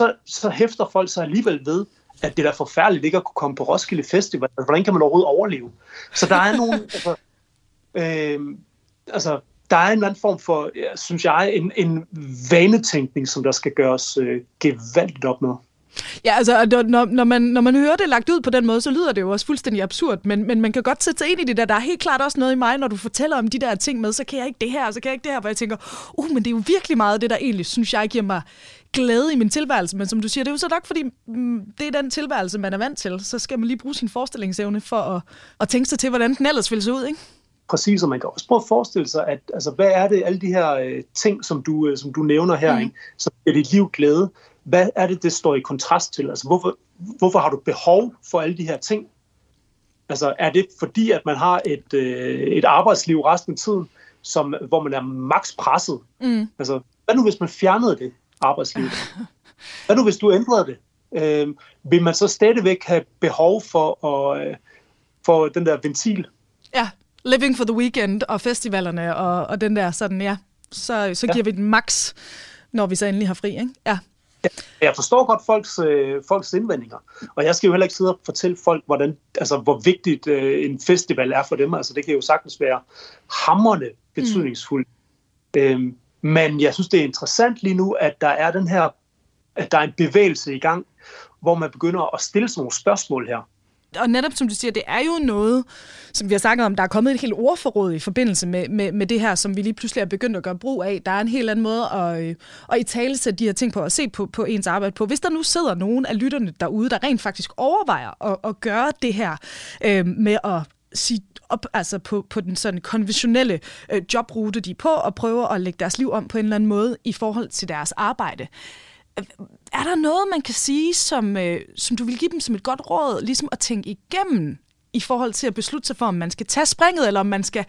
så, så hæfter folk sig alligevel ved, at det er da forfærdeligt ikke at kunne komme på Roskilde Festival. Altså, hvordan kan man overhovedet overleve? Så der er nogle... altså, øh, altså, der er en eller anden form for, synes jeg, en, en vanetænkning, som der skal gøres øh, gevaldigt op med. Ja, altså, når, når, man, når man hører det lagt ud på den måde, så lyder det jo også fuldstændig absurd, men, men man kan godt sætte sig ind i det der. Der er helt klart også noget i mig, når du fortæller om de der ting med, så kan jeg ikke det her, så kan jeg ikke det her, hvor jeg tænker, uh, men det er jo virkelig meget det, der egentlig, synes jeg, giver mig glæde i min tilværelse. Men som du siger, det er jo så nok, fordi mm, det er den tilværelse, man er vant til. Så skal man lige bruge sin forestillingsevne for at, at tænke sig til, hvordan den ellers vil se ud, ikke? Præcis, og man kan også prøve at forestille sig, at altså, hvad er det, alle de her øh, ting, som du, øh, som du nævner her, mm. ikke, som giver dit liv glæde, hvad er det, det står i kontrast til? Altså, hvorfor, hvorfor har du behov for alle de her ting? Altså, er det fordi, at man har et, øh, et arbejdsliv resten af tiden, som, hvor man er maks presset? Mm. Altså, hvad nu, hvis man fjernede det arbejdsliv? Hvad nu, hvis du ændrede det? Øh, vil man så stadigvæk have behov for, at, øh, for den der ventil? Ja, living for the weekend og festivalerne og, og den der sådan, ja, så, så giver ja. vi den max, når vi så endelig har fri, ikke? Ja. Jeg forstår godt folks, øh, folks indvendinger, og jeg skal jo heller ikke sidde og fortælle folk, hvordan, altså, hvor vigtigt øh, en festival er for dem. Altså, det kan jo sagtens være hammerne betydningsfuldt. Mm. Øhm, men jeg synes, det er interessant lige nu, at der er den her, at der er en bevægelse i gang, hvor man begynder at stille sådan nogle spørgsmål her og netop som du siger, det er jo noget, som vi har snakket om, der er kommet et helt ordforråd i forbindelse med, med, med det her, som vi lige pludselig er begyndt at gøre brug af. Der er en helt anden måde at, øh, at i tale sætte de her ting på, og se på, på ens arbejde på. Hvis der nu sidder nogen af lytterne derude, der rent faktisk overvejer at, at gøre det her øh, med at sige op altså på, på den sådan konventionelle øh, jobrute, de er på, og prøver at lægge deres liv om på en eller anden måde i forhold til deres arbejde øh, er der noget, man kan sige, som, øh, som du vil give dem som et godt råd, ligesom at tænke igennem i forhold til at beslutte sig for, om man skal tage springet, eller om man, skal,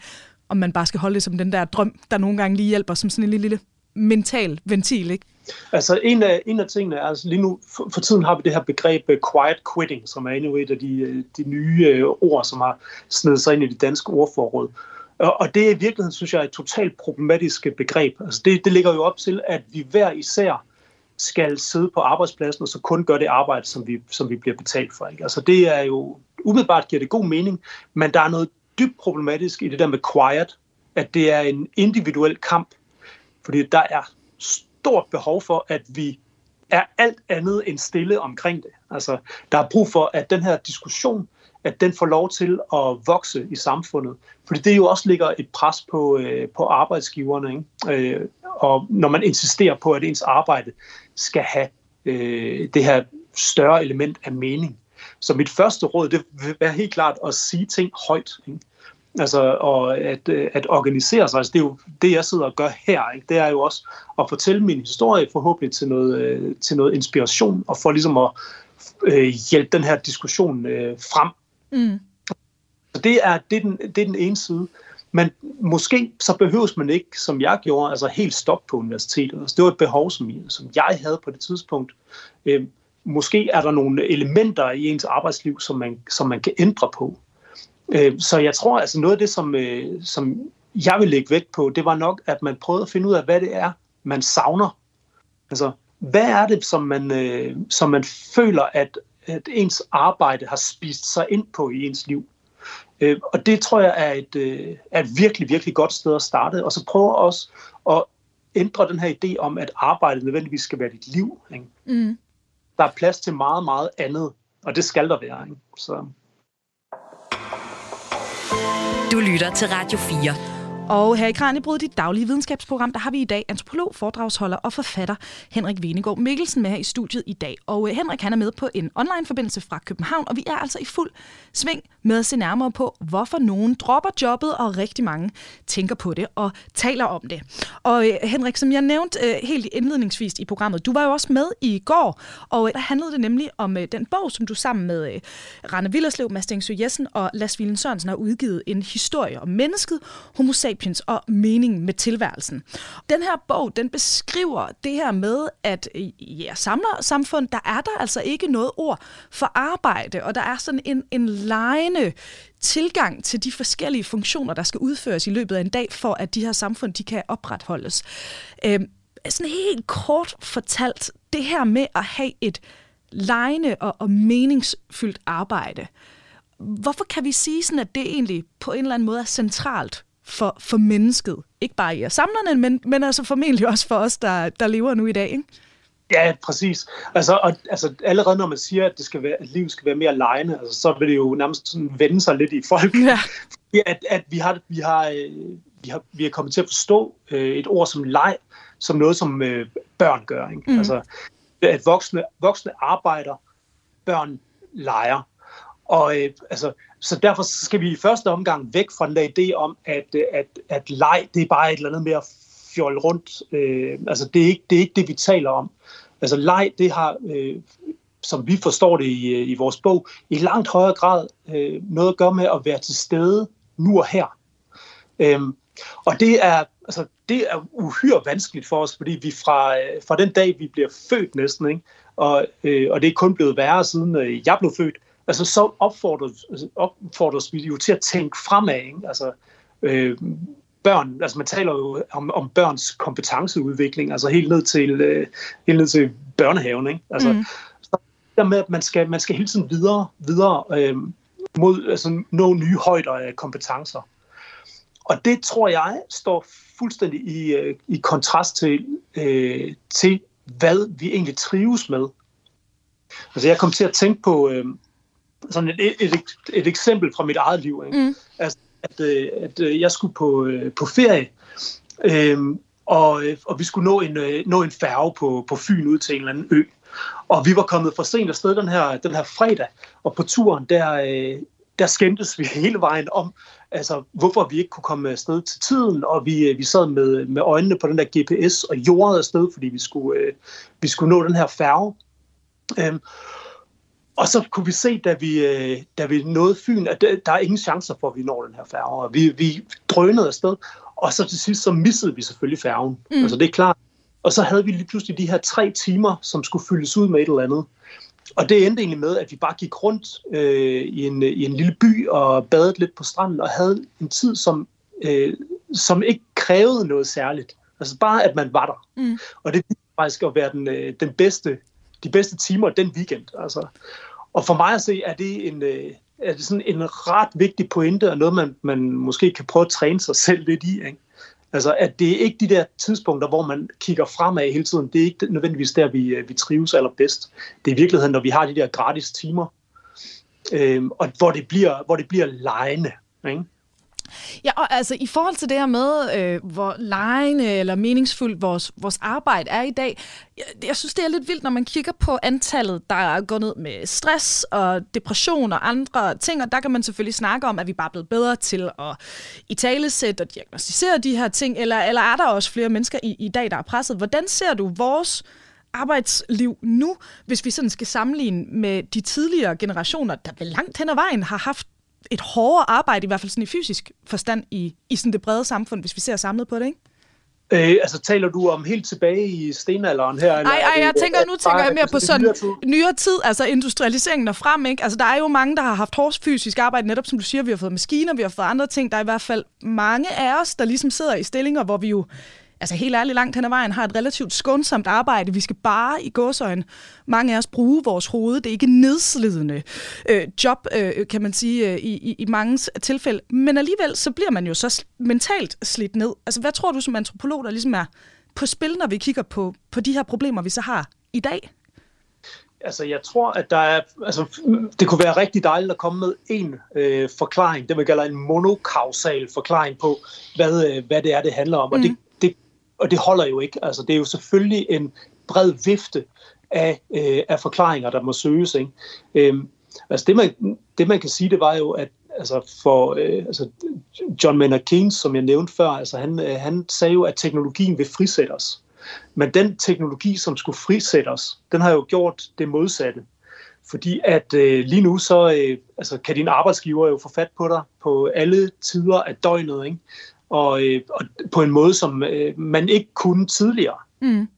om man bare skal holde det som den der drøm, der nogle gange lige hjælper som sådan en lille, lille mental ventil, ikke? Altså en af, en af tingene er, altså lige nu for, for tiden har vi det her begreb uh, quiet quitting, som er endnu et af de, øh, de nye uh, ord, som har snedet sig ind i det danske ordforråd. Og, og det er i virkeligheden, synes jeg, et totalt problematisk begreb. Altså det, det ligger jo op til, at vi hver især skal sidde på arbejdspladsen og så kun gøre det arbejde, som vi, som vi bliver betalt for. Ikke? Altså det er jo, umiddelbart giver det god mening, men der er noget dybt problematisk i det der med quiet, at det er en individuel kamp, fordi der er stort behov for, at vi er alt andet end stille omkring det. Altså, der er brug for, at den her diskussion, at den får lov til at vokse i samfundet. Fordi det jo også ligger et pres på, øh, på arbejdsgiverne. Ikke? Øh, og når man insisterer på, at ens arbejde skal have øh, det her større element af mening. Så mit første råd, det vil være helt klart at sige ting højt. Ikke? Altså, og at, øh, at organisere sig. Altså, det er jo det, jeg sidder og gør her. Ikke? Det er jo også at fortælle min historie forhåbentlig til noget, øh, til noget inspiration, og for ligesom at øh, hjælpe den her diskussion øh, frem. Mm. Så det er, det, er den, det er den ene side. Men måske så behøves man ikke, som jeg gjorde, altså helt stoppe på universitetet. Altså, det var et behov, som, som jeg havde på det tidspunkt. Øh, måske er der nogle elementer i ens arbejdsliv, som man, som man kan ændre på. Øh, så jeg tror, altså noget af det, som, øh, som jeg vil lægge vægt på, det var nok, at man prøvede at finde ud af, hvad det er, man savner. Altså, hvad er det, som man, øh, som man føler, at, at ens arbejde har spist sig ind på i ens liv? Øh, og det tror jeg er et, øh, er et virkelig, virkelig godt sted at starte. Og så prøve også at ændre den her idé om, at arbejdet nødvendigvis skal være dit liv. Ikke? Mm. Der er plads til meget, meget andet, og det skal der være. Ikke? Så. Du lytter til Radio 4. Og her i Kranjebrud, dit daglige videnskabsprogram, der har vi i dag antropolog, foredragsholder og forfatter Henrik Venegård Mikkelsen med her i studiet i dag. Og øh, Henrik han er med på en online-forbindelse fra København, og vi er altså i fuld sving med at se nærmere på, hvorfor nogen dropper jobbet, og rigtig mange tænker på det og taler om det. Og øh, Henrik, som jeg nævnte øh, helt indledningsvis i programmet, du var jo også med i går, og der handlede det nemlig om den bog, som du sammen med Rane Villerslev, Mads Jessen og Lars Vilen Sørensen har udgivet en historie om mennesket, homo sapiens og mening med tilværelsen. Den her bog, den beskriver det her med, at i ja, samler samfund, der er der altså ikke noget ord for arbejde, og der er sådan en, en lejende tilgang til de forskellige funktioner, der skal udføres i løbet af en dag, for at de her samfund de kan opretholdes. Øh, sådan helt kort fortalt, det her med at have et lejende og, og meningsfyldt arbejde, hvorfor kan vi sige sådan, at det egentlig på en eller anden måde er centralt for, for mennesket? Ikke bare i samlerne, men, men altså formentlig også for os, der, der lever nu i dag, ikke? Ja, præcis. Altså, og, altså, allerede når man siger, at, det skal være, at livet skal være mere lejende, altså, så vil det jo nærmest sådan vende sig lidt i folk. Ja. At, at vi, har, vi, har, øh, vi, har, vi er kommet til at forstå øh, et ord som leg, som noget, som øh, børn gør. Ikke? Mm. Altså, at voksne, voksne arbejder, børn leger. Og øh, altså, så derfor skal vi i første omgang væk fra den der idé om, at, at, at leg, det er bare et eller andet med at fjolle rundt. Øh, altså, det er, ikke, det er ikke det, vi taler om. Altså, leg, det har, øh, som vi forstår det i, øh, i vores bog, i langt højere grad øh, noget at gøre med at være til stede nu og her. Øh, og det er, altså, det er uhyre vanskeligt for os, fordi vi fra, øh, fra den dag, vi bliver født næsten, ikke? Og, øh, og det er kun blevet værre siden øh, jeg blev født, altså så opfordres, opfordres vi jo til at tænke fremad. Ikke? Altså, øh, børn, altså man taler jo om, om børns kompetenceudvikling, altså helt ned til, øh, helt ned til børnehaven. Ikke? Altså, mm. så der med, at man skal, man skal hele tiden videre, videre øh, mod altså, nå nye højder af kompetencer. Og det tror jeg står fuldstændig i, øh, i kontrast til, øh, til, hvad vi egentlig trives med. Altså jeg kom til at tænke på øh, sådan et, et, et, et eksempel fra mit eget liv. Ikke? Mm. Altså, at, øh, at øh, jeg skulle på, øh, på ferie, øh, og, og vi skulle nå en, nå en færge på, på Fyn ud til en eller anden ø. Og vi var kommet for sent afsted den her, den her fredag, og på turen, der, øh, der skændtes vi hele vejen om, altså, hvorfor vi ikke kunne komme afsted til tiden, og vi, vi sad med, med øjnene på den der GPS og jordede afsted, fordi vi skulle, øh, vi skulle nå den her færge. Øhm, og så kunne vi se, da vi, øh, da vi nåede Fyn, at der er ingen chancer for, at vi når den her færge. Og vi, vi drønede afsted, og så til sidst så missede vi selvfølgelig færgen. Mm. Altså det er klart. Og så havde vi lige pludselig de her tre timer, som skulle fyldes ud med et eller andet. Og det endte egentlig med, at vi bare gik rundt øh, i, en, i en lille by og badede lidt på stranden og havde en tid, som, øh, som ikke krævede noget særligt. Altså bare, at man var der. Mm. Og det faktisk at være den, øh, den bedste, de bedste timer den weekend. Altså. Og for mig at se, er det en, øh, er det sådan en ret vigtig pointe, og noget, man, man måske kan prøve at træne sig selv lidt i. Ikke? Altså, at det er ikke de der tidspunkter, hvor man kigger fremad hele tiden. Det er ikke nødvendigvis der, vi, øh, vi trives allerbedst. Det er i virkeligheden, når vi har de der gratis timer, øh, og hvor det bliver, hvor det bliver lejende. Ikke? Ja, og altså i forhold til det her med, øh, hvor lejende eller meningsfuldt vores, vores arbejde er i dag, jeg, jeg synes, det er lidt vildt, når man kigger på antallet, der går ned med stress og depression og andre ting, og der kan man selvfølgelig snakke om, at vi bare er blevet bedre til at i talesætte og diagnostisere de her ting, eller, eller er der også flere mennesker i, i dag, der er presset? Hvordan ser du vores arbejdsliv nu, hvis vi sådan skal sammenligne med de tidligere generationer, der vel langt hen ad vejen har haft et hårdere arbejde, i hvert fald sådan i fysisk forstand, i, i sådan det brede samfund, hvis vi ser samlet på det, ikke? Øh, altså taler du om helt tilbage i stenalderen her? Nej, ej, jeg tænker, nu tænker jeg mere på sådan nyere tid, altså industrialiseringen og frem, ikke? Altså der er jo mange, der har haft hårdt fysisk arbejde, netop som du siger, vi har fået maskiner, vi har fået andre ting. Der er i hvert fald mange af os, der ligesom sidder i stillinger, hvor vi jo altså helt ærligt langt hen ad vejen, har et relativt skånsomt arbejde. Vi skal bare i gåsøjne, mange af os, bruge vores hoved. Det er ikke nedslidende øh, job, øh, kan man sige, øh, i, i, i mange tilfælde. Men alligevel, så bliver man jo så mentalt slidt ned. Altså, hvad tror du som antropolog, der ligesom er på spil, når vi kigger på, på de her problemer, vi så har i dag? Altså, jeg tror, at der er, altså, det kunne være rigtig dejligt at komme med en øh, forklaring, det vi kalder en monokausal forklaring på, hvad, øh, hvad det er, det handler om. Mm. Og det, og det holder jo ikke. Altså, det er jo selvfølgelig en bred vifte af, øh, af forklaringer, der må søges. Ikke? Øhm, altså det man, det, man kan sige, det var jo, at altså for øh, altså John Maynard Keynes, som jeg nævnte før, altså han, øh, han sagde jo, at teknologien vil frisætte os. Men den teknologi, som skulle frisætte os, den har jo gjort det modsatte. Fordi at øh, lige nu, så øh, altså, kan din arbejdsgiver jo få fat på dig på alle tider af døgnet. Ikke? Og, øh, og på en måde, som øh, man ikke kunne tidligere. Mm.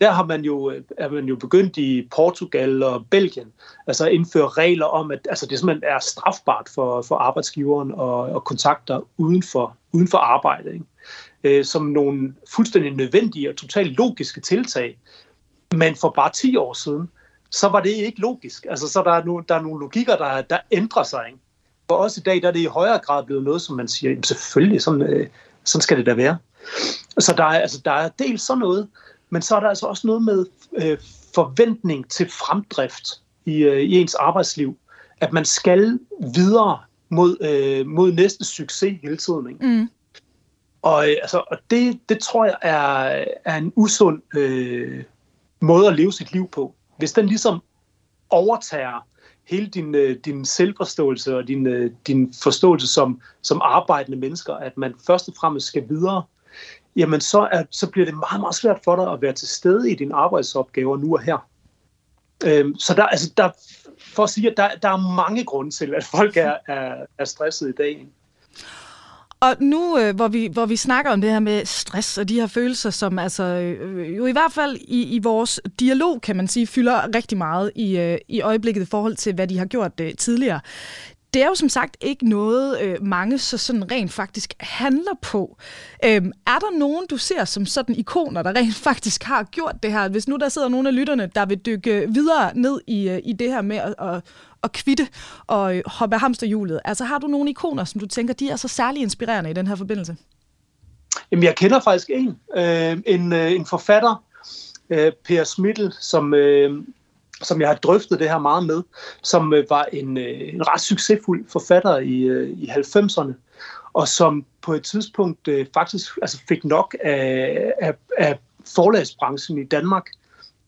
Der har man jo, øh, er man jo begyndt i Portugal og Belgien altså at indføre regler om, at altså, det simpelthen er strafbart for, for arbejdsgiveren og, og kontakter uden for uden for arbejde, ikke? Øh, som nogle fuldstændig nødvendige og totalt logiske tiltag. Men for bare 10 år siden, så var det ikke logisk. Altså, så der er, no, der er nogle logikker, der, der ændrer sig. Ikke? For os i dag, der er det i højere grad blevet noget, som man siger, jamen selvfølgelig, sådan, øh, sådan skal det da være. Så der er, altså, der er dels sådan noget, men så er der altså også noget med øh, forventning til fremdrift i, øh, i ens arbejdsliv. At man skal videre mod, øh, mod næste succes hele tiden. Ikke? Mm. Og, øh, altså, og det, det tror jeg er, er en usund øh, måde at leve sit liv på. Hvis den ligesom overtager hele din, øh, din selvforståelse og din, øh, din forståelse som, som arbejdende mennesker, at man først og fremmest skal videre, jamen så, er, så bliver det meget, meget svært for dig at være til stede i dine arbejdsopgaver nu og her. Øhm, så der, altså der, for at sige, at der, der er mange grunde til, at folk er, er, er stresset i dag. Og nu, øh, hvor, vi, hvor vi snakker om det her med stress og de her følelser, som altså øh, jo i hvert fald i, i vores dialog, kan man sige, fylder rigtig meget i, øh, i øjeblikket i forhold til, hvad de har gjort øh, tidligere det er jo som sagt ikke noget, øh, mange så sådan rent faktisk handler på. Øhm, er der nogen, du ser som sådan ikoner, der rent faktisk har gjort det her? Hvis nu der sidder nogle af lytterne, der vil dykke videre ned i, øh, i det her med at, at, at kvitte og øh, hoppe hamsterhjulet, altså har du nogle ikoner, som du tænker, de er så særlig inspirerende i den her forbindelse? Jamen, jeg kender faktisk en. Øh, en, øh, en forfatter, øh, Per Smittel, som... Øh, som jeg har drøftet det her meget med, som øh, var en, øh, en ret succesfuld forfatter i, øh, i 90'erne, og som på et tidspunkt øh, faktisk altså fik nok af, af, af forlagsbranchen i Danmark,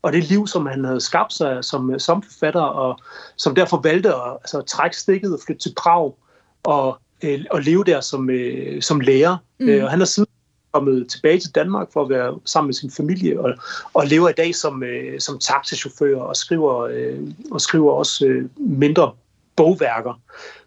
og det liv, som han havde skabt sig som, som forfatter, og som derfor valgte at altså, trække stikket og flytte til Prag og, øh, og leve der som, øh, som lærer. Mm. Øh, og han har siden kommet tilbage til Danmark for at være sammen med sin familie og, og lever i dag som, øh, som taxichauffør og skriver, øh, og skriver også øh, mindre bogværker.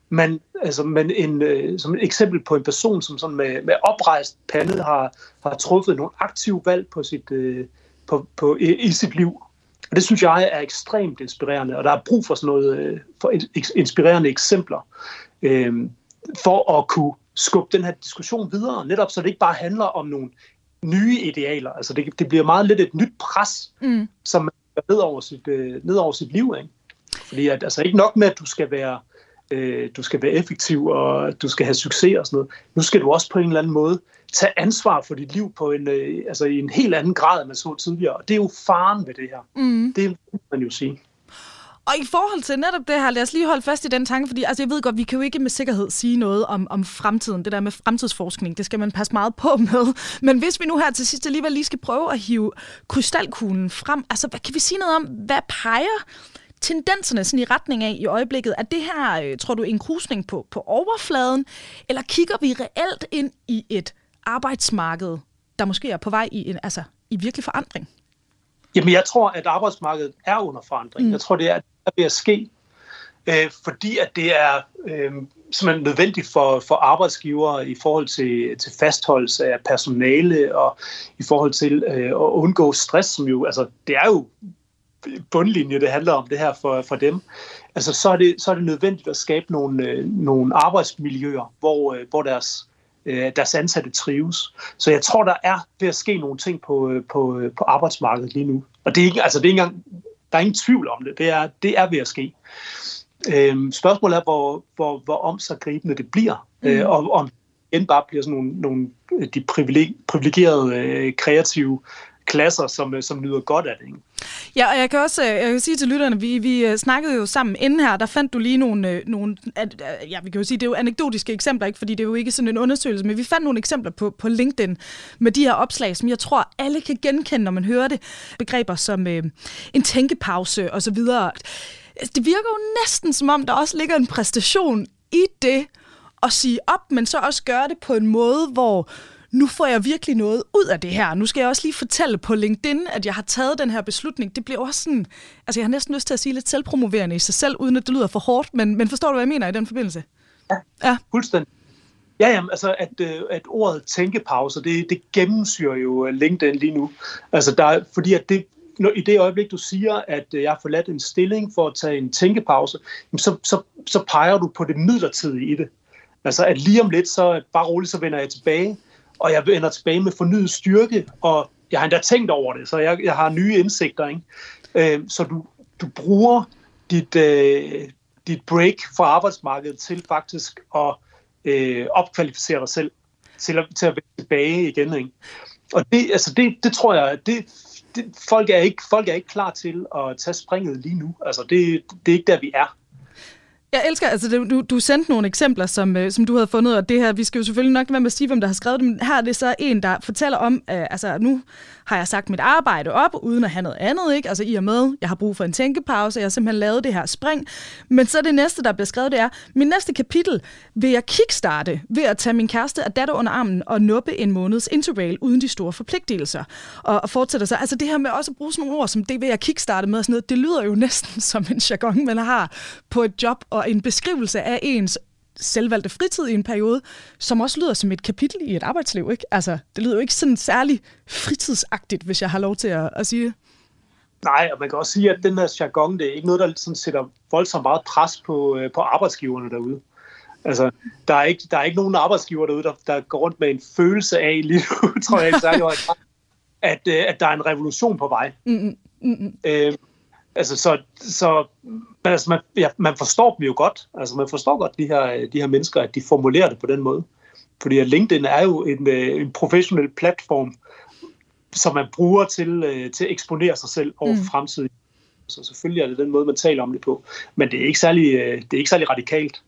Men, altså, men en, øh, som et eksempel på en person, som sådan med, med oprejst pande har, har truffet nogle aktive valg på sit, øh, på, på, i, i sit liv. Og det synes jeg er ekstremt inspirerende, og der er brug for sådan noget øh, for inspirerende eksempler øh, for at kunne skubbe den her diskussion videre, netop så det ikke bare handler om nogle nye idealer. Altså det, det bliver meget lidt et nyt pres, mm. som man ned over sit, øh, ned over sit liv. Ikke? Fordi at, altså ikke nok med, at du skal være øh, du skal være effektiv, og du skal have succes og sådan noget. Nu skal du også på en eller anden måde tage ansvar for dit liv på en, øh, altså i en helt anden grad, end man så tidligere. Og det er jo faren ved det her. Mm. Det kan man jo sige. Og i forhold til netop det her, lad os lige holde fast i den tanke, fordi altså, jeg ved godt, vi kan jo ikke med sikkerhed sige noget om, om fremtiden. Det der med fremtidsforskning, det skal man passe meget på med. Men hvis vi nu her til sidst alligevel lige skal prøve at hive krystalkuglen frem, altså hvad kan vi sige noget om, hvad peger tendenserne sådan i retning af i øjeblikket? Er det her, øh, tror du, en krusning på, på overfladen, eller kigger vi reelt ind i et arbejdsmarked, der måske er på vej i en, altså, i virkelig forandring? Jamen, jeg tror, at arbejdsmarkedet er under forandring. Mm. Jeg tror, det er, er ved at ske, øh, fordi at det er øh, simpelthen nødvendigt for, for arbejdsgivere i forhold til, til fastholdelse af personale og i forhold til øh, at undgå stress, som jo, altså, det er jo bundlinje, det handler om det her for, for dem, altså så er, det, så er det nødvendigt at skabe nogle, øh, nogle arbejdsmiljøer, hvor, øh, hvor deres, øh, deres ansatte trives. Så jeg tror, der er ved at ske nogle ting på, øh, på, øh, på arbejdsmarkedet lige nu. Og det er ikke, altså det er ikke engang, der er ingen tvivl om det. Det er, det er ved at ske. Øh, spørgsmålet er, hvor, hvor, hvor omsaggribende det bliver, mm. øh, og om end bare bliver sådan nogle, nogle de privilegerede, øh, kreative klasser, som, øh, som nyder godt af det. Ikke? Ja, og jeg kan også øh, jeg kan sige til lytterne, vi, vi øh, snakkede jo sammen inden her, der fandt du lige nogle, nogle ja, vi kan jo sige, det er jo anekdotiske eksempler, ikke, fordi det er jo ikke sådan en undersøgelse, men vi fandt nogle eksempler på, på LinkedIn med de her opslag, som jeg tror, alle kan genkende, når man hører det. Begreber som øh, en tænkepause og så videre. Det virker jo næsten som om, der også ligger en præstation i det at sige op, men så også gøre det på en måde, hvor nu får jeg virkelig noget ud af det her. Nu skal jeg også lige fortælle på LinkedIn, at jeg har taget den her beslutning. Det bliver også sådan, altså jeg har næsten lyst til at sige lidt selvpromoverende i sig selv, uden at det lyder for hårdt, men, men forstår du, hvad jeg mener i den forbindelse? Ja, ja. fuldstændig. Ja, jamen, altså at, øh, at ordet tænkepause, det, det gennemsyrer jo øh, LinkedIn lige nu. Altså der, fordi at det, når, i det øjeblik, du siger, at øh, jeg har forladt en stilling for at tage en tænkepause, så, så, så peger du på det midlertidige i det. Altså at lige om lidt, så bare roligt, så vender jeg tilbage, og jeg vender tilbage med fornyet styrke, og jeg har endda tænkt over det, så jeg, jeg har nye indsigter. Ikke? Øh, så du, du bruger dit, øh, dit break fra arbejdsmarkedet til faktisk at øh, opkvalificere dig selv, til at, til at vende tilbage igen. Ikke? Og det, altså det, det tror jeg, det, det, folk, er ikke, folk er ikke klar til at tage springet lige nu. Altså det, det er ikke der, vi er. Jeg elsker, altså du, du sendte nogle eksempler, som, øh, som du havde fundet, og det her, vi skal jo selvfølgelig nok være med at sige, hvem der har skrevet det, men her er det så en, der fortæller om, øh, altså nu har jeg sagt mit arbejde op, uden at have noget andet, ikke? Altså i og med, jeg har brug for en tænkepause, jeg har simpelthen lavet det her spring. Men så det næste, der bliver skrevet, det er, min næste kapitel vil jeg kickstarte ved at tage min kæreste og datter under armen og nuppe en måneds interrail uden de store forpligtelser. Og, og fortsætter så, altså det her med også at bruge sådan nogle ord som det vil jeg kickstarte med og sådan noget, det lyder jo næsten som en jargon, man har på et job og en beskrivelse af ens selvvalgte fritid i en periode, som også lyder som et kapitel i et arbejdsliv. Ikke? Altså, det lyder jo ikke sådan særlig fritidsagtigt, hvis jeg har lov til at, at sige det. Nej, og man kan også sige, at den her jargon, det er ikke noget, der sådan sætter voldsomt meget pres på, øh, på arbejdsgiverne derude. Altså, der er ikke, der er ikke nogen arbejdsgiver derude, der, der går rundt med en følelse af lige nu, tror jeg, særlig at, øh, at der er en revolution på vej. Mm-hmm. Mm-hmm. Øh, altså, så, så altså, man, ja, man forstår dem jo godt. Altså, man forstår godt de her, de her mennesker, at de formulerer det på den måde. Fordi at LinkedIn er jo en, øh, en professionel platform, som man bruger til, øh, til at eksponere sig selv over mm. fremtiden. Så selvfølgelig er det den måde, man taler om det på. Men det er ikke særlig, øh, det er ikke særlig radikalt.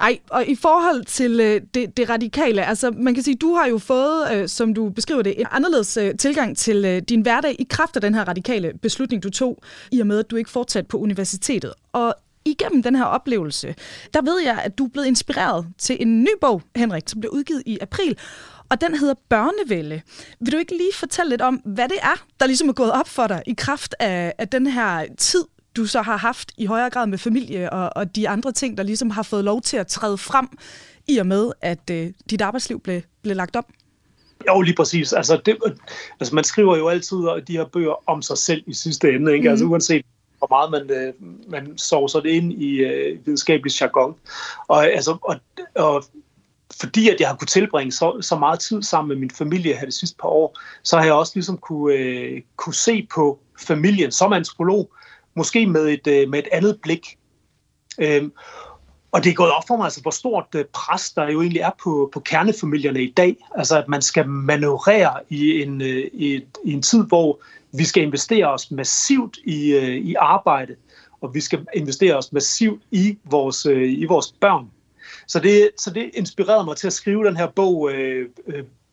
Ej, og i forhold til øh, det, det radikale, altså man kan sige, du har jo fået, øh, som du beskriver det, en anderledes øh, tilgang til øh, din hverdag i kraft af den her radikale beslutning, du tog, i og med, at du ikke fortsat på universitetet. Og igennem den her oplevelse, der ved jeg, at du er blevet inspireret til en ny bog, Henrik, som blev udgivet i april, og den hedder Børnevælde. Vil du ikke lige fortælle lidt om, hvad det er, der ligesom er gået op for dig i kraft af, af den her tid, du så har haft i højere grad med familie og, og de andre ting, der ligesom har fået lov til at træde frem, i og med, at øh, dit arbejdsliv blev, blev lagt op? Jo, lige præcis. Altså, det, altså, man skriver jo altid de her bøger om sig selv i sidste ende, ikke? Mm. Altså, uanset hvor meget man, øh, man sovser det ind i øh, videnskabelig jargon. Og, altså, og, og fordi at jeg har kunne tilbringe så, så meget tid sammen med min familie her de sidste par år, så har jeg også ligesom kunne, øh, kunne se på familien som antropolog, måske med et, øh, med et andet blik. Øhm, og det er gået op for mig, altså, hvor stort øh, pres der jo egentlig er på, på kernefamilierne i dag. Altså at man skal manøvrere i en, øh, i, i en tid, hvor vi skal investere os massivt i, i arbejde, og vi skal investere os massivt i vores, i vores børn. Så det, så det inspirerede mig til at skrive den her bog, øh,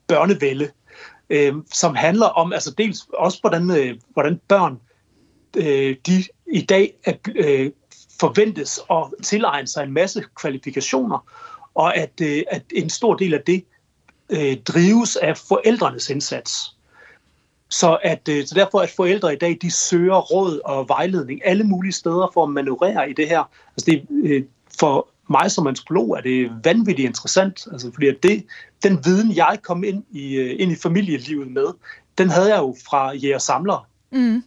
Børnevælde, øh, som handler om altså dels også, hvordan, øh, hvordan børn øh, de i dag er, øh, forventes at tilegne sig en masse kvalifikationer, og at, øh, at en stor del af det øh, drives af forældrenes indsats. Så, at, øh, så derfor at forældre i dag, de søger råd og vejledning alle mulige steder for at manøvrere i det her. Altså det, øh, for mig som antropolog er det vanvittigt interessant, altså fordi at det, den viden, jeg kom ind i, øh, ind i familielivet med, den havde jeg jo fra jæger samler. Mm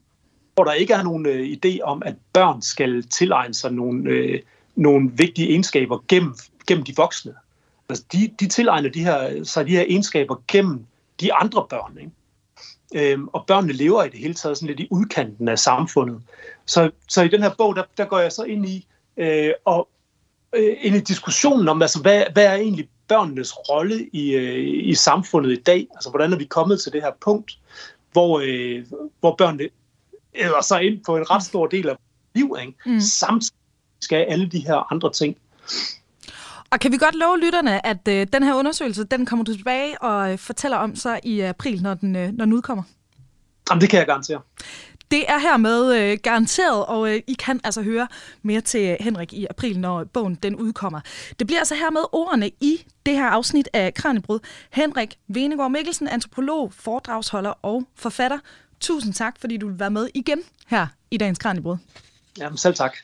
hvor der ikke er nogen øh, idé om, at børn skal tilegne sig nogle, øh, nogle vigtige egenskaber gennem, gennem de voksne. Altså, de, de tilegner de her, sig de her egenskaber gennem de andre børn. Ikke? Øhm, og børnene lever i det hele taget sådan lidt i udkanten af samfundet. Så, så i den her bog, der, der går jeg så ind i, øh, og, øh, ind i diskussionen om, altså, hvad, hvad er egentlig børnenes rolle i, øh, i samfundet i dag? Altså, hvordan er vi kommet til det her punkt, hvor, øh, hvor børnene æder sig ind på en ret stor del af liv, ikke? Mm. samtidig skal alle de her andre ting. Og kan vi godt love lytterne, at øh, den her undersøgelse, den kommer du tilbage og øh, fortæller om så i april, når den, øh, når den udkommer? Jamen, det kan jeg garantere. Det er hermed øh, garanteret, og øh, I kan altså høre mere til Henrik i april, når bogen den udkommer. Det bliver altså hermed ordene i det her afsnit af Kranjebrud. Henrik Venegård Mikkelsen, antropolog, foredragsholder og forfatter. Tusind tak, fordi du vil være med igen her i dagens Kranjebrud. Jamen selv tak.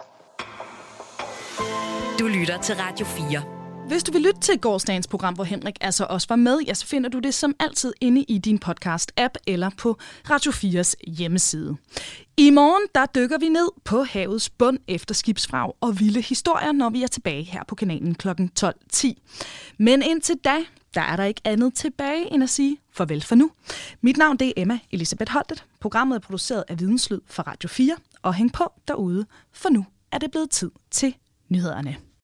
Du lytter til Radio 4. Hvis du vil lytte til gårdsdagens program, hvor Henrik altså også var med, ja, så finder du det som altid inde i din podcast-app eller på Radio 4's hjemmeside. I morgen der dykker vi ned på havets bund efter skibsfrag og vilde historier, når vi er tilbage her på kanalen kl. 12.10. Men indtil da, der er der ikke andet tilbage end at sige farvel for nu. Mit navn det er Emma Elisabeth Holtet. Programmet er produceret af Videnslyd for Radio 4. Og hæng på derude, for nu er det blevet tid til nyhederne.